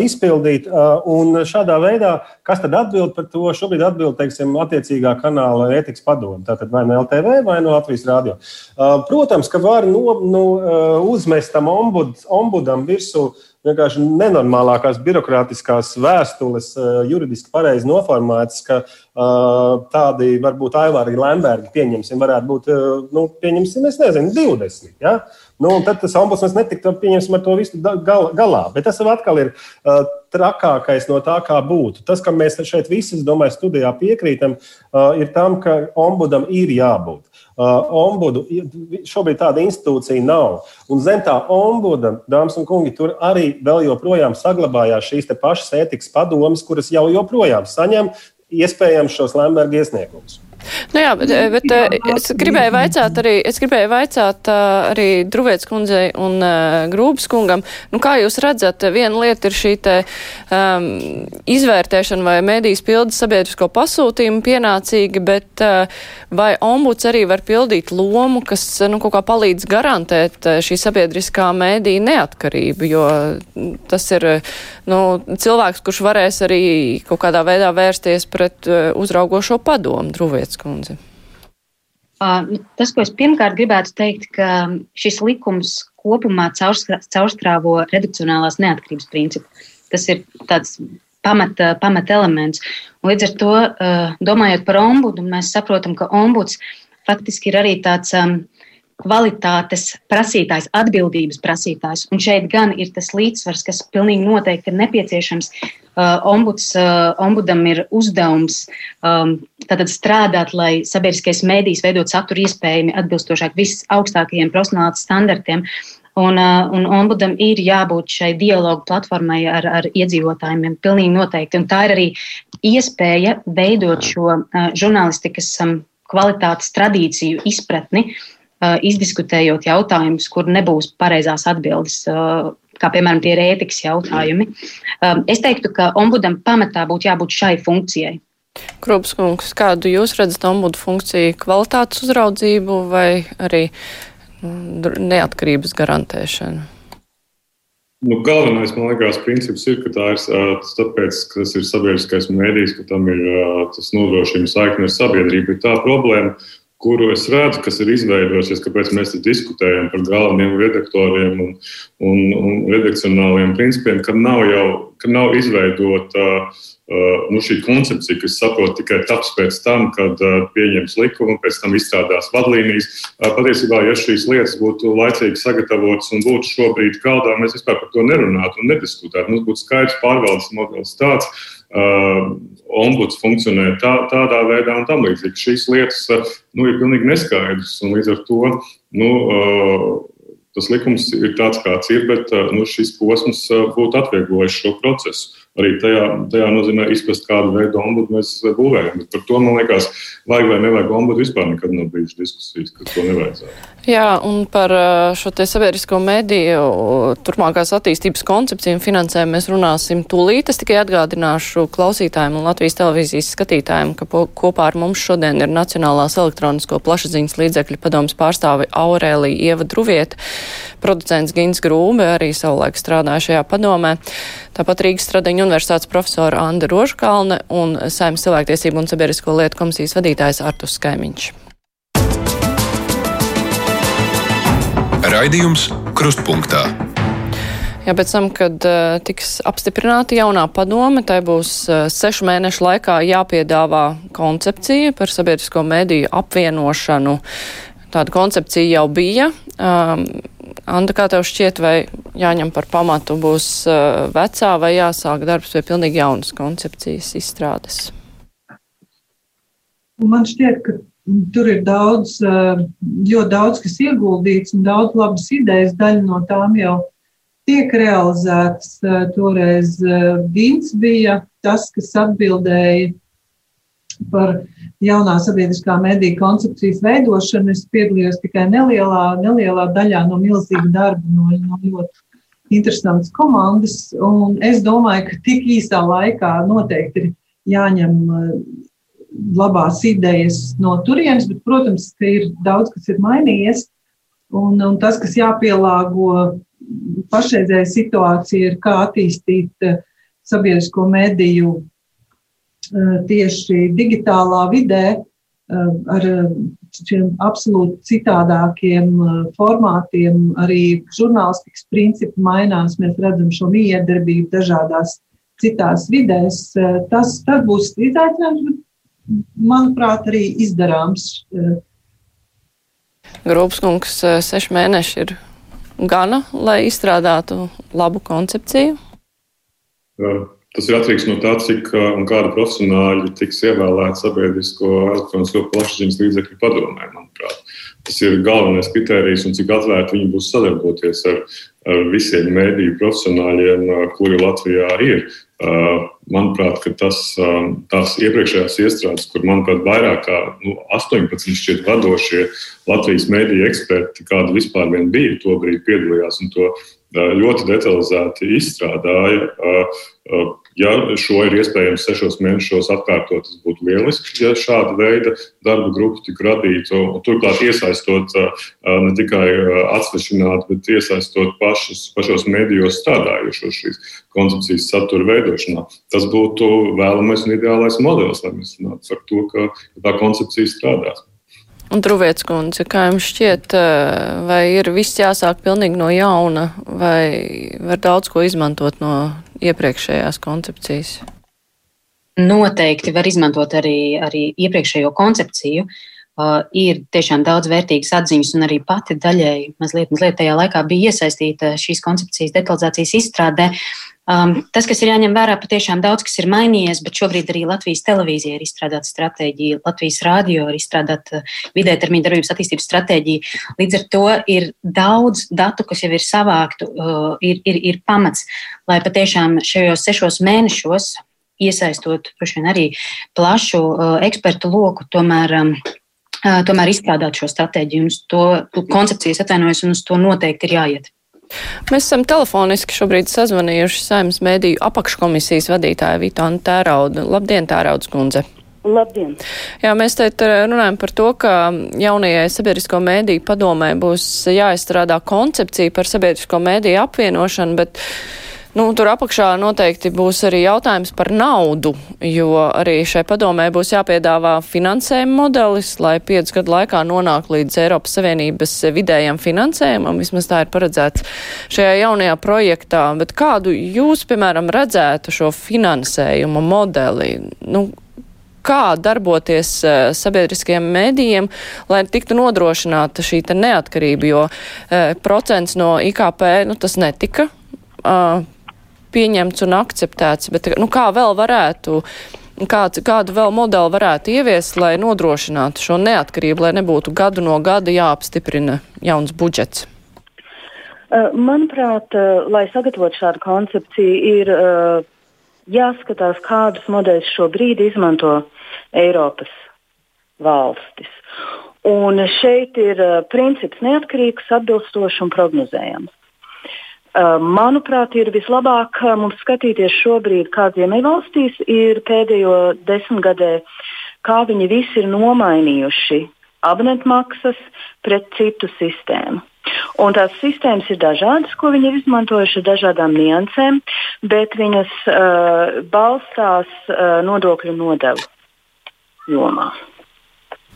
izpildīt. Un šādā veidā, kas tad atbild par to? Šobrīd atbild, teiksim, attiecīgā kanāla ētikas padome. Tātad vai no LTV vai no Latvijas rādio. Uh, protams, ka var no, nu, uzmest tam ombud, ombudam virsū vienkārši nenormālākās birokrātiskās vēstules, eh, juridiski pareizi noformētas, ka uh, tādi varbūt Aivāri Lembergi pieņemsim, varētu būt, uh, nu, pieņemsim, es nezinu, 20. Ja? Nu, tad tas ombudsmens netiktu pieņemsim ar to visu gal, galā. Bet tas atkal ir uh, trakākais no tā, kā būtu. Tas, kam mēs šeit visi, es domāju, studijā piekrītam, uh, ir tam, ka ombudam ir jābūt. Uh, ombudu šobrīd tāda institūcija nav. Un zem tā ombuda, dāmas un kungi, tur arī vēl joprojām saglabājās šīs pašas ētikas padomas, kuras jau joprojām saņem iespējams šos Lemberga iesniegumus. Nu jā, bet, bet eh, es gribēju vaicāt arī, es gribēju vaicāt eh, arī Druvēts kundzei un Grūbas kungam, nu kā jūs redzat, viena lieta ir šī te um, izvērtēšana vai mēdīs pilda sabiedrisko pasūtījumu pienācīgi, bet uh, vai ombuds arī var pildīt lomu, kas, nu, kaut kā palīdz garantēt šī sabiedriskā mēdī neatkarību, jo tas ir, nu, cilvēks, kurš varēs arī kaut kādā veidā vērsties pret uh, uzraugošo padomu, Druvēts Elizabets kundze? Uh, tas, ko es pirmkārt gribētu teikt, ka šis likums kopumā caurstrāvo redakcionālās neatkarības principu. Tas ir tāds pamata, pamata elements. Un līdz ar to, domājot par ombudu, mēs saprotam, ka ombuds faktiski ir arī tāds kvalitātes prasītājs, atbildības prasītājs. Un šeit gan ir tas līdzsvars, kas pilnīgi noteikti ir nepieciešams. Ombuds, ombudam ir uzdevums um, strādāt, lai sabiedriskais mēdījis veidot saturu iespējami atbilstošāk visaugstākajiem profesionālās standartiem. Un, un ombudam ir jābūt šai dialogu platformai ar, ar iedzīvotājiem, pilnīgi noteikti. Un tā ir arī iespēja veidot šo uh, žurnālistikas um, kvalitātes tradīciju izpratni, Uh, izdiskutējot jautājumus, kur nebūs pareizās atbildes, uh, kā piemēram tie ir ētikas jautājumi. Um, es teiktu, ka ombudam pamatā būtu jābūt šai funkcijai. Krupskungs, kādu jūs redzat ombudu funkciju, kvalitātes uzraudzību vai arī neatkarības garantēšanu? Nu, galvenais, man liekas, princips ir, ka tā ir tāpēc, ka tas ir sabiedriskais mēdījis, ka tam ir tas nodrošina saikni ar sabiedrību. Ir tā problēma, kuru es redzu, kas ir izveidojusies, kāpēc mēs diskutējam par galvenajiem redaktoriem un, un, un redakcionāliem principiem, ka nav jau ka nav izveidota uh, nu, šī koncepcija, kas saprot tikai taps pēc tam, kad uh, pieņems likumu, pēc tam izstrādās vadlīnijas. Uh, patiesībā, ja šīs lietas būtu laicīgi sagatavotas un būtu šobrīd galdā, mēs vispār par to nerunātu un nediskutētu. Mums būtu skaidrs pārvaldes modelis tāds. Uh, ombuds funkcionē tā, tādā veidā un tam līdzīgi. Šīs lietas nu, ir pilnīgi neskaidras un līdz ar to nu, uh, tas likums ir tāds, kāds ir, bet nu, šis posms būtu atvieglojis šo procesu arī tajā, tajā nozīmē izprast, kādu veidu ombudu mēs būvējam. Bet par to, man liekas, vajag vai nevajag ombudu vispār nekad nav bijušas diskusijas, ka to nevajadzētu. Jā, un par šo te sabiedrisko mediju turpmākās attīstības koncepciju un finansējumu mēs runāsim tūlīt. Es tikai atgādināšu klausītājiem un Latvijas televīzijas skatītājiem, ka kopā ar mums šodien ir Nacionālās elektronisko plašsaziņas līdzekļu padomas pārstāve Aurēlija Ieva Druvieta, producents Gins Grūbe, arī savulaik strādāja šajā padomē. Tāpat Rīgas Stradiņa universitātes profesora Anda Rožkalne un Saimnes cilvēktiesību un sabiedrisko lietu komisijas vadītājs Artus Skaimiņš. Raidījums Krustpunktā. Jā, pēc tam, kad uh, tiks apstiprināta jaunā padome, tai būs uh, sešu mēnešu laikā jāpiedāvā koncepcija par sabiedrisko mediju apvienošanu. Tāda koncepcija jau bija. Um, Anda, kā tev šķiet, vai jāņem par pamatu būs uh, vecā vai jāsāk darbs pie pilnīgi jaunas koncepcijas izstrādes? Man šķiet, ka tur ir daudz, uh, ļoti daudz, kas ieguldīts un daudz labas idejas. Daļa no tām jau tiek realizētas. Uh, toreiz Gins bija tas, kas atbildēja par jaunā sabiedriskā mediju koncepcijas veidošanu. Es piedalījos tikai nelielā, nelielā daļā no milzīga darba, no, no ļoti interesantas komandas. Es domāju, ka tik īsā laikā noteikti ir jāņem labās idejas no turienes, bet, protams, ka ir daudz, kas ir mainījies. Un, un tas, kas jāpielāgo pašreizējai situācijai, ir kā attīstīt uh, sabiedrisko mediju Eh, tieši digitālā vidē eh, ar eh, šiem absolūti citādākiem formātiem, arī žurnālistikas principi mainās. Mēs redzam šo miedarbību dažādās citās vidēs. Tas, tas būs izaicinājums, bet, manuprāt, arī izdarāms. Grūpskungs, seši mēneši ir gana, lai izstrādātu labu koncepciju. Tas ir atkarīgs no tā, cik un kāda profesionāļi tiks ievēlēti sabiedrisko elektronisko plašsaziņas līdzekļu padomē, manuprāt. Tas ir galvenais kriterijs, un cik atvērti viņi būs sadarboties ar, ar visiem mēdīju profesionāļiem, kuri Latvijā ir. Manuprāt, tas, tās iepriekšējās iestrādes, kur, manuprāt, vairāk kā nu, 18 šķiet vadošie Latvijas mēdīju eksperti, kādi vispār bija, tobrīd piedalījās un to ļoti detalizēti izstrādāja. Ja šo ir iespējams sešos mēnešos atkārtot, tas būtu lieliski, ja šāda veida darba grupa tiktu radīta. Turklāt iesaistot ne tikai atsvešināt, bet iesaistot pašus, pašos medijos strādājušos šīs koncepcijas satura veidošanā. Tas būtu vēlamais un ideālais modelis, lai mēs runātu par to, ka tā koncepcija strādās. Un Truviets kundze, kā jums šķiet, eh, vai ir viss jāsāk pilnīgi no jauna, vai var daudz ko izmantot no iepriekšējās koncepcijas? Noteikti var izmantot arī, arī iepriekšējo koncepciju. Uh, ir tiešām daudz vērtīgas atziņas, un arī pati daļēji mazliet, mazliet tajā laikā bija iesaistīta šīs koncepcijas detalizācijas izstrādē. Um, tas, kas ir jāņem vērā, patiešām daudz kas ir mainījies, bet šobrīd arī Latvijas televīzija ir izstrādāta stratēģija, Latvijas rādio ir izstrādāta uh, vidē termiņa darbības attīstības stratēģija. Līdz ar to ir daudz datu, kas jau ir savāktu, uh, ir, ir, ir pamats, lai patiešām šajos sešos mēnešos iesaistot vien, arī plašu uh, ekspertu loku, tomēr, um, uh, tomēr izstrādāt šo stratēģiju un uz to koncepcijas atvainojas, un uz to noteikti ir jāiet. Mēs esam telefoniski šobrīd sazvanījuši saimnes mēdīju apakškomisijas vadītāju Vitānu Tēraudu. Labdien, Tērauds kundze! Labdien! Jā, mēs te runājam par to, ka jaunajai sabiedrisko mēdīju padomē būs jāizstrādā koncepcija par sabiedrisko mēdīju apvienošanu, bet Nu, tur apakšā noteikti būs arī jautājums par naudu, jo arī šai padomē būs jāpiedāvā finansējuma modelis, lai piecu gadu laikā nonāk līdz Eiropas Savienības vidējam finansējumam. Vismaz tā ir paredzēts šajā jaunajā projektā. Bet kādu jūs, piemēram, redzētu šo finansējuma modeli? Nu, kā darboties uh, sabiedriskiem mēdījiem, lai tiktu nodrošināta šī neatkarība, jo uh, procents no IKP nu, tas netika. Uh, pieņemts un akceptēts, bet nu, kā vēl varētu, kāds, kādu vēl modeli varētu ieviest, lai nodrošinātu šo neatkarību, lai nebūtu gadu no gada jāapstiprina jauns budžets? Manuprāt, lai sagatavotu šādu koncepciju, ir jāskatās, kādus modeļus šobrīd izmanto Eiropas valstis. Un šeit ir princips neatkarīgs, atbilstošs un prognozējams. Manuprāt, ir vislabāk mums skatīties šobrīd, kā Ziemeļvalstīs ir pēdējo desmitgadē, kā viņi visi ir nomainījuši abonentmaksas pret citu sistēmu. Un tās sistēmas ir dažādas, ko viņi ir izmantojuši ar dažādām niansēm, bet viņas uh, balstās uh, nodokļu nodevu jomā.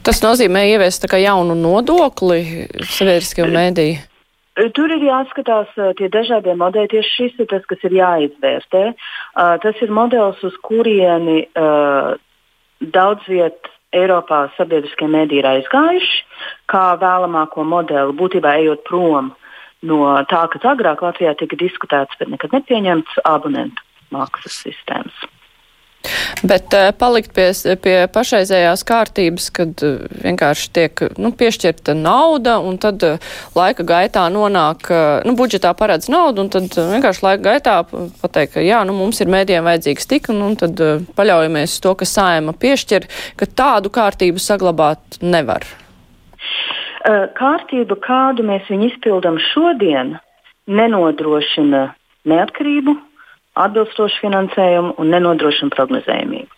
Tas nozīmē ieviest jaunu nodokli sabiedriskajiem mēdījiem. Tur ir jāskatās tie dažādie modeļi. Tieši šis ir tas, kas ir jāizvērtē. Tas ir modelis, uz kurieni daudz viet Eiropā sabiedriskie mēdī ir aizgājuši, kā vēlamāko modeli, būtībā ejot prom no tā, kas agrāk Latvijā tika diskutēts, bet nekad nepieņemts abonentu maksas sistēmas. Bet uh, palikt pie, pie pašreizējās kārtības, kad uh, vienkārši tiek nu, piešķirta nauda, un tad uh, laika gaitā nonāk, nu, budžetā paredz naudu, un tad vienkārši laika gaitā pateikt, ka jā, nu, mums ir mēdiem vajadzīgs tik, un, un tad paļaujamies uz to, ka saima piešķir, ka tādu kārtību saglabāt nevar. Kārtība, kādu mēs viņu izpildam šodien, nenodrošina neatkarību, atbilstošu finansējumu un nenodrošina prognozējumību.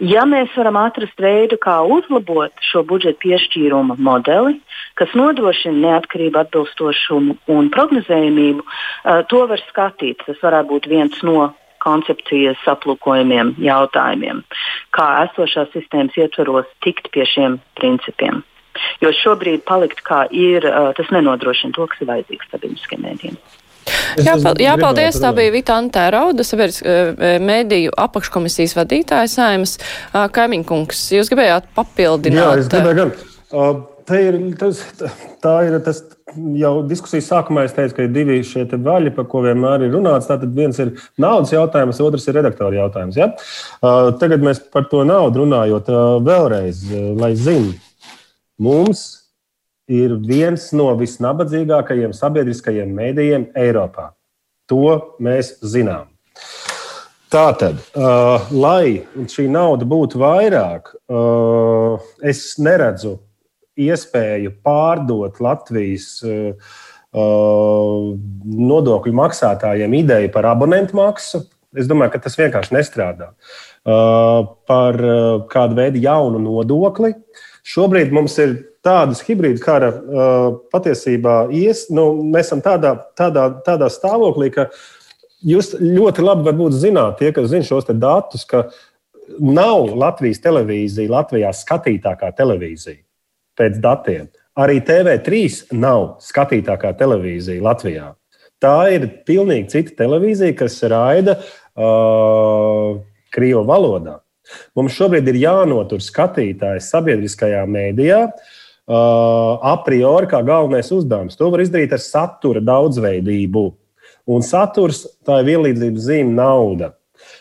Ja mēs varam atrast veidu, kā uzlabot šo budžeta piešķīruma modeli, kas nodrošina neatkarību, atbilstošumu un prognozējumību, uh, to var skatīt. Tas varētu būt viens no koncepcijas aplūkojumiem jautājumiem, kā esošās sistēmas ietvaros tikt pie šiem principiem. Jo šobrīd palikt kā ir, uh, tas nenodrošina to, kas ir vajadzīgs sabiedriskiem mēdījiem. Jā, jā, paldies. Tā bija Vita Antērauda, sabiedris mēdīju apakškomisijas vadītāja saimas. Kaimiņkungs, jūs gribējāt papildināt? Jā, es gribēju gan. Uh, ir, tas, tā ir tas jau diskusijas sākumā. Es teicu, ka ir divi šie vaļi, par ko vienmēr ir runāts. Tātad viens ir naudas jautājums, otrs ir redaktora jautājums. Ja? Uh, tagad mēs par to naudu runājot uh, vēlreiz, lai zinātu, mums ir viens no visnabadzīgākajiem sabiedriskajiem mēdījiem Eiropā. To mēs zinām. Tātad, uh, lai šī nauda būtu vairāk, uh, es neredzu iespēju pārdot Latvijas uh, uh, nodokļu maksātājiem ideju par abonentu maksu. Es domāju, ka tas vienkārši nestrādā. Uh, par uh, kādu veidu jaunu nodokli. Šobrīd mums ir tādas hibrīda kara patiesībā ies, nu, mēs esam tādā, tādā, tādā stāvoklī, ka jūs ļoti labi zināt, tie, kas zina šos datus, ka nav Latvijas televīzija Latvijā skatītākā televīzija pēc datiem. Arī TV3 nav skatītākā televīzija Latvijā. Tā ir pilnīgi cita televīzija, kas raida uh, Krievu valodā. Mums šobrīd ir jānotur skatītājs sabiedriskajā mēdījā, uh, a priori kā galvenais uzdevums. To var izdarīt ar satura daudzveidību. Un saturs tā ir vienlīdzības zīme nauda.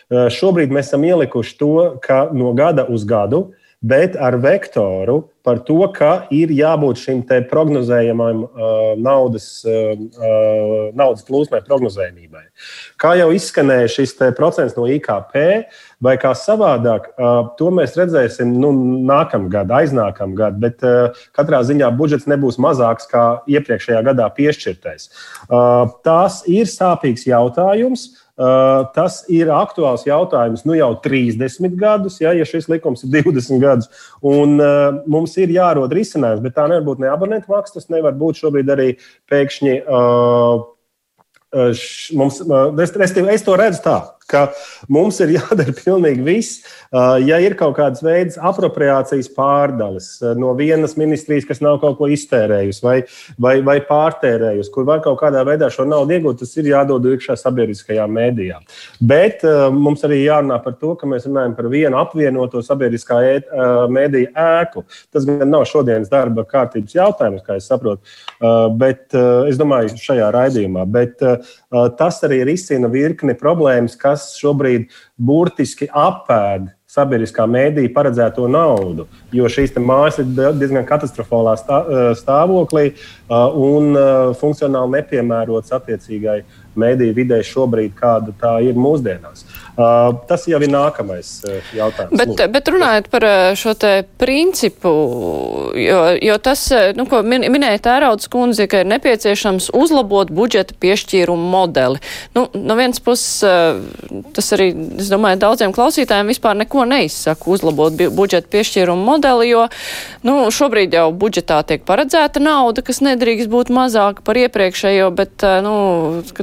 Uh, šobrīd mēs esam ielikuši to, ka no gada uz gadu bet ar vektoru par to, ka ir jābūt šim prognozējamam uh, naudas, uh, uh, naudas plūsmai, prognozējumībai. Kā jau izskanēja šis procents no IKP, vai kā savādāk, uh, to mēs redzēsim nu, nākamgad, aiznākamgad, bet uh, katrā ziņā budžets nebūs mazāks kā iepriekšējā gadā piešķirtais. Uh, tās ir sāpīgs jautājums. Uh, tas ir aktuāls jautājums nu jau 30 gadus, ja, ja šis likums ir 20 gadus. Un, uh, mums ir jārod risinājums, bet tā nevar būt ne abonentu maksa. Tas nevar būt šobrīd arī pēkšņi. Uh, š, mums, es, es, es to redzu tā, ka mums ir jādara pilnīgi viss, Ja ir kaut kādas veids apropriācijas pārdales no vienas ministrijas, kas nav kaut ko iztērējusi vai, vai, vai pārtērējusi, kur var kaut kādā veidā šo naudu iegūt, tas ir jādod iekšā sabiedriskajām mēdījām. Bet mums arī jārunā par to, ka mēs runājam par vienu apvienoto sabiedriskā mēdīja ēku. Tas gan nav šodienas darba kārtības jautājums, kā es saprotu, bet es domāju, šajā raidījumā. Bet tas arī risina virkni problēmas, kas šobrīd burtiski apēd sabiedriskā mēdīja paredzēto naudu, jo šīs mājas ir diezgan katastrofālā stāvoklī un funkcionāli nepiemērotas attiecīgai mediju vidē šobrīd, kāda tā ir mūsdienās. Uh, tas jau ir nākamais uh, jautājums. Bet, Lūd. bet runājot par uh, šo te principu, jo, jo tas, nu, ko min, minēja Tēraudas kundze, ka ir nepieciešams uzlabot budžeta piešķīrumu modeli. Nu, no vienas puses, tas arī, es domāju, daudziem klausītājiem vispār neko neizsaka uzlabot budžeta piešķīrumu modeli, jo, nu, šobrīd jau budžetā tiek paredzēta nauda, kas nedrīkst būt mazāka par iepriekšējo, bet, nu,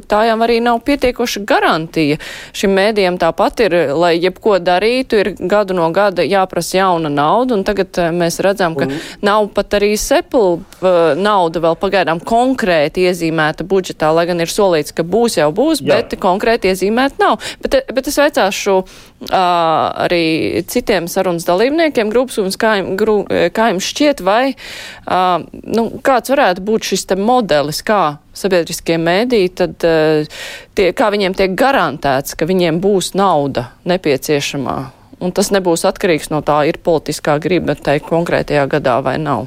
tā jau arī nav pietiekoša garantija šim mēdījam tāpat ir, lai jebko darītu, ir gadu no gada jāprasa jauna nauda, un tagad eh, mēs redzam, ka un... nav pat arī sepul eh, nauda vēl pagaidām konkrēti iezīmēta budžetā, lai gan ir solīts, ka būs jau būs, Jā. bet konkrēti iezīmēta nav. Bet, eh, bet es veicāšu arī citiem sarunas dalībniekiem, grupas, un kā, gru, kā jums šķiet, vai nu, kāds varētu būt šis te modelis, kā sabiedriskie mēdīji, tad tie, kā viņiem tiek garantēts, ka viņiem būs nauda nepieciešamā. Un tas nebūs atkarīgs no tā, ir politiskā griba teikt konkrētajā gadā vai nav.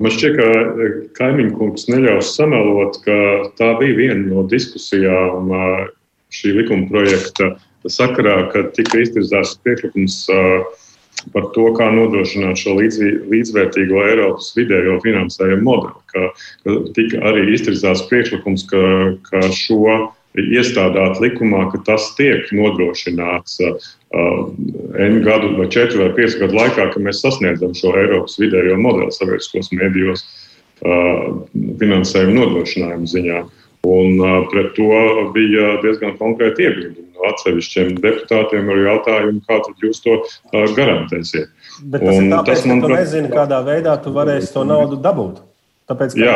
Man šķiet, ka eh, kaimiņu kungs neļaus samelot, ka tā bija viena no diskusijām šī likuma projekta sakarā, kad tika iztirzāts priekšlikums uh, par to, kā nodrošināt šo līdz, līdzvērtīgo Eiropas vidējo finansējumu modeli. Ka, ka tika arī izstrādāts priekšlikums, ka, ka šo iestādāt likumā, ka tas tiek nodrošināts uh, N gadu, vai 4 vai 5 gadu laikā, ka mēs sasniedzam šo Eiropas vidējo modeli sabiedriskos mēdījos uh, finansējumu nodrošinājumu ziņā. Un pret to bija diezgan konkrēti iebildumi atsevišķiem deputātiem ar jautājumu, kā jūs to garantēsiet. Bet tas un ir tāpēc, tas, man, ka tu nezini, kādā veidā tu varēsi to naudu dabūt. Tāpēc, Jā,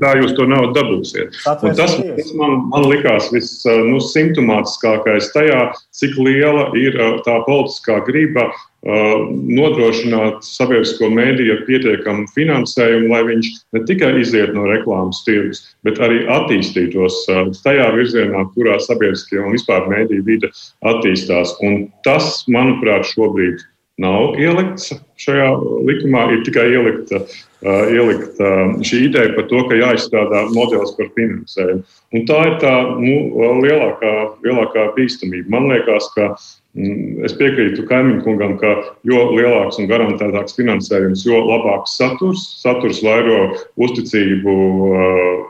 kā jūs to naudu dabūsiet? Tas, tas man, man likās vissimptomātiskākais nu, tajā, cik liela ir tā politiskā griba uh, nodrošināt sabiedrisko mēdīju ar pietiekamu finansējumu, lai viņš ne tikai iziet no reklāmas tirgus, bet arī attīstītos uh, tajā virzienā, kurā sabiedriskie un vispār mēdīju vide attīstās. Un tas, manuprāt, šobrīd nav ielikts šajā likumā, ir tikai ielikta, uh, ielikta šī ideja par to, ka jāizstrādā modelis par finansējumu. Un tā ir tā nu, lielākā, lielākā bīstamība. Man liekas, ka mm, es piekrītu kaimiņu kungam, ka jo lielāks un garantētāks finansējums, jo labāks saturs, saturs vairo uzticību. Uh,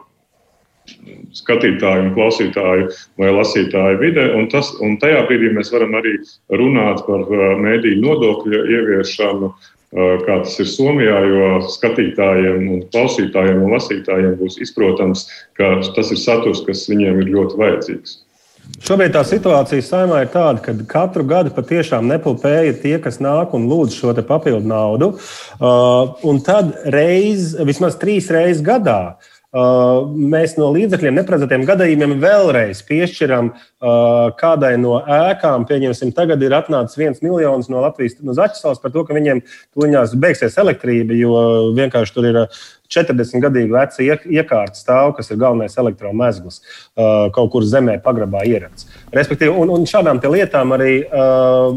skatītāju, klausītāju vai lasītāju vidē. Un, tas, un tajā brīdī mēs varam arī runāt par uh, mēdīju nodokļu ieviešanu, uh, kā tas ir Somijā, jo skatītājiem, un klausītājiem un lasītājiem būs izprotams, ka tas ir saturs, kas viņiem ir ļoti vajadzīgs. Šobrīd tā situācija saimā ir tāda, ka katru gadu patiešām nepilnēja tie, kas nāk un lūdz šo papildu naudu. Uh, un tad reiz, vismaz trīs reizes gadā, Uh, mēs no līdzekļiem neparedzētiem gadījumiem vēlreiz piešķiram kādai no ēkām. Pieņemsim, tagad ir atnācis viens miljons no Latvijas no Zaķisāles par to, ka viņiem tuņās beigsies elektrība, jo vienkārši tur ir 40 gadīgu vecu iekārtu stāvu, kas ir galvenais elektromezgls, uh, kaut kur zemē, pagrabā ierats. Respektīvi, un, un šādām lietām arī uh,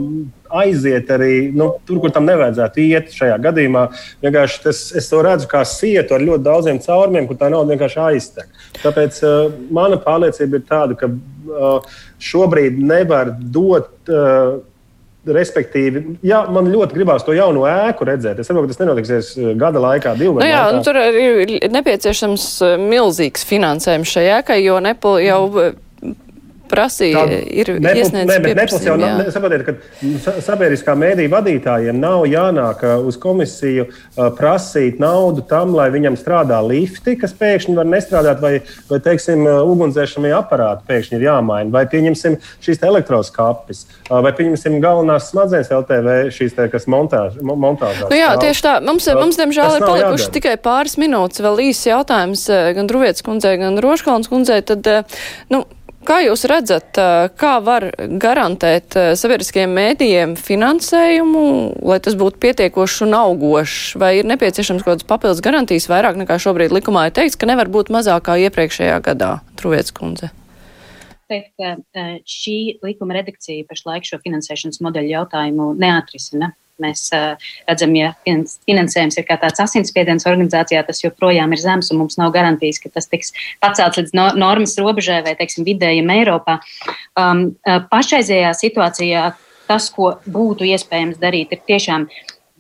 aiziet arī nu, tur, kur tam nevajadzētu iet. Šajā gadījumā vienkārši tas, es to redzu kā sietu ar ļoti daudziem caurumiem, kur tā nauda vienkārši aiztek. Tāpēc uh, mana pārliecība ir tāda, ka uh, šobrīd nevar dot. Uh, Respektīvi, jā, man ļoti gribās to jaunu ēku redzēt. Es saprotu, ka tas nenotiksies eh, gada laikā, divu gadu nu, jā, laikā. Nu, tur ir nepieciešams eh, milzīgs finansējums šai ēkai, jo Nepal jau prasīja, ir iesniedzis ne, saprotiet, ka sabiedriskā mēdī vadītājiem nav jānāk uz komisiju prasīt naudu tam, lai viņam strādā lifti, kas pēkšņi var nestrādāt, vai, vai teiksim, ugunsdzēsami aparāti pēkšņi ir jāmaina, vai pieņemsim šīs elektroskapis, vai pieņemsim galvenās smadzenes LTV, šīs te, kas montāž, montāžās. Nu jā, tieši tā. Mums, mums diemžēl, ir palikuši jādara. tikai pāris minūtes. Vēl īsts jautājums gan Druvietas kundzei, gan Roškalns kundzei. Tad, nu, Kā jūs redzat, kā var garantēt sabiedriskajiem mēdījiem finansējumu, lai tas būtu pietiekošs un augošs? Vai ir nepieciešams kaut kādas papildus garantijas vairāk nekā šobrīd likumā ir teikts, ka nevar būt mazākā iepriekšējā gadā? Truvietas kundze. Teikt, ka šī likuma redakcija pašlaik šo finansēšanas modeļu jautājumu neatrisina. Mēs uh, redzam, ja finansējums ir kā tāds asinsspiediens organizācijā, tas joprojām ir zems, un mums nav garantijas, ka tas tiks pacelts līdz no, normas robežai vai, teiksim, vidējiem Eiropā. Um, pašreizējā situācijā tas, ko būtu iespējams darīt, ir tiešām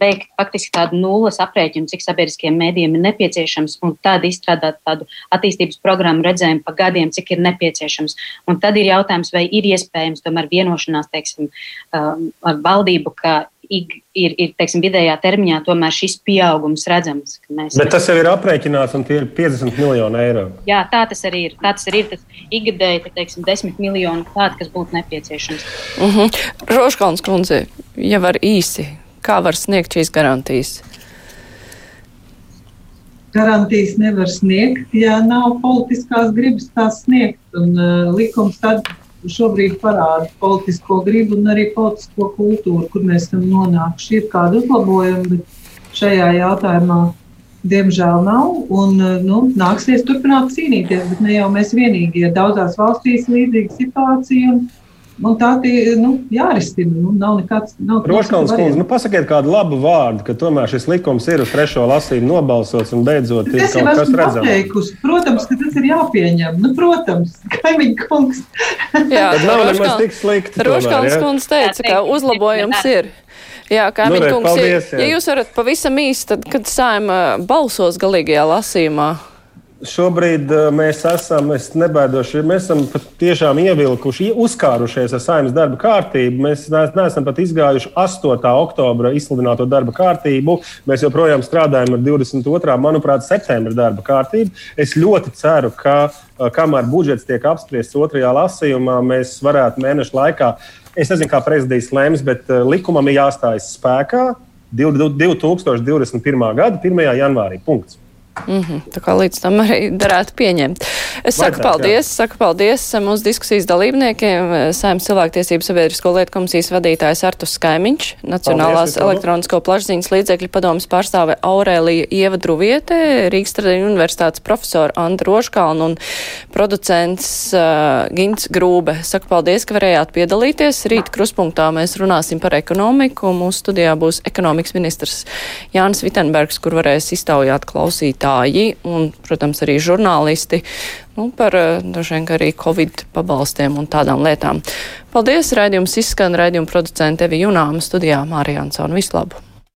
veikt faktiski tādu nulles aprēķinu, cik sabiedriskiem mēdījiem ir nepieciešams, un tad izstrādāt tādu attīstības programmu redzējumu pa gadiem, cik ir nepieciešams. Un tad ir jautājums, vai ir iespējams tomēr vienošanās teiksim, um, ar valdību, ka ir, ir teiksim, vidējā termiņā tomēr šis pieaugums redzams. Mēs, Bet tas jau ir aprēķināts, un tie ir 50 miljoni eiro. Jā, tā tas arī ir. Tā tas arī ir. Tas ikgadēji, teiksim, 10 miljoni tādi, kas būtu nepieciešams. Uh mhm. -huh. Roškalns kundze, ja var īsi, kā var sniegt šīs garantijas? Garantijas nevar sniegt, ja nav politiskās gribas tās sniegt. Un, uh, likums tad šobrīd parāda politisko gribu un arī politisko kultūru, kur mēs esam nonākuši. Ir kādi uzlabojumi, bet šajā jautājumā diemžēl nav. Un, nu, nāksies turpināt cīnīties, bet ne jau mēs vienīgie. Daudzās valstīs ir līdzīga situācija. Un, Un tā ir nu, jārisina. Nu, nav nekāds. Roškāns kundze, nu, pasakiet kādu labu vārdu, ka tomēr šis likums ir uz trešo lasījumu nobalsots un beidzot ir kaut kas redzams. Protams, ka tas ir jāpieņem. Nu, protams, kaimiņu kungs. Jā, tas nav nemaz tik slikti. Roškāns kundze teica, ka uzlabojums ir. Jā, kā nu, minkungs, ja, ja jūs varat pavisam īsti, tad, kad sājuma balsos galīgajā lasījumā, Šobrīd uh, mēs esam, es nebaidoši, mēs esam tiešām ievilkuši, uzkārušies ar saimnes darba kārtību. Mēs neesam pat izgājuši 8. oktobra izsludināto darba kārtību. Mēs joprojām strādājam ar 22. manuprāt, septembra darba kārtību. Es ļoti ceru, ka uh, kamēr budžets tiek apspriests otrajā lasījumā, mēs varētu mēnešu laikā, es nezinu, kā prezidents lems, bet uh, likumam ir jāstājas spēkā 2021. gada 1. janvārī. Punkts. Mm -hmm. Tā kā līdz tam arī darētu pieņemt. Es saku Vajadzāk, paldies, jā. saku paldies mūsu diskusijas dalībniekiem. Saimnes cilvēktiesību sabiedrisko lietu komisijas vadītājs Artus Skaimiņš, Nacionālās paldies, elektronisko plašsaziņas līdzekļu padomas pārstāve Aurēlija Ieva Druvietē, Rīgas Tradiņu universitātes profesora Anta Roškalna un producents uh, Gints Grūbe. Saku paldies, ka varējāt piedalīties. Rīt kruspunktā mēs runāsim par ekonomiku. Mūsu studijā būs ekonomikas ministrs Jānis Vitenbergs, kur varēs iztaujāt klausīt klausītāji un, protams, arī žurnālisti nu, par eh, vien arī Covid pabalstiem un tādām lietām. Paldies! Raidījums izskan raidījuma producente Evi Junāma studijā Mārijāns un vislabāk!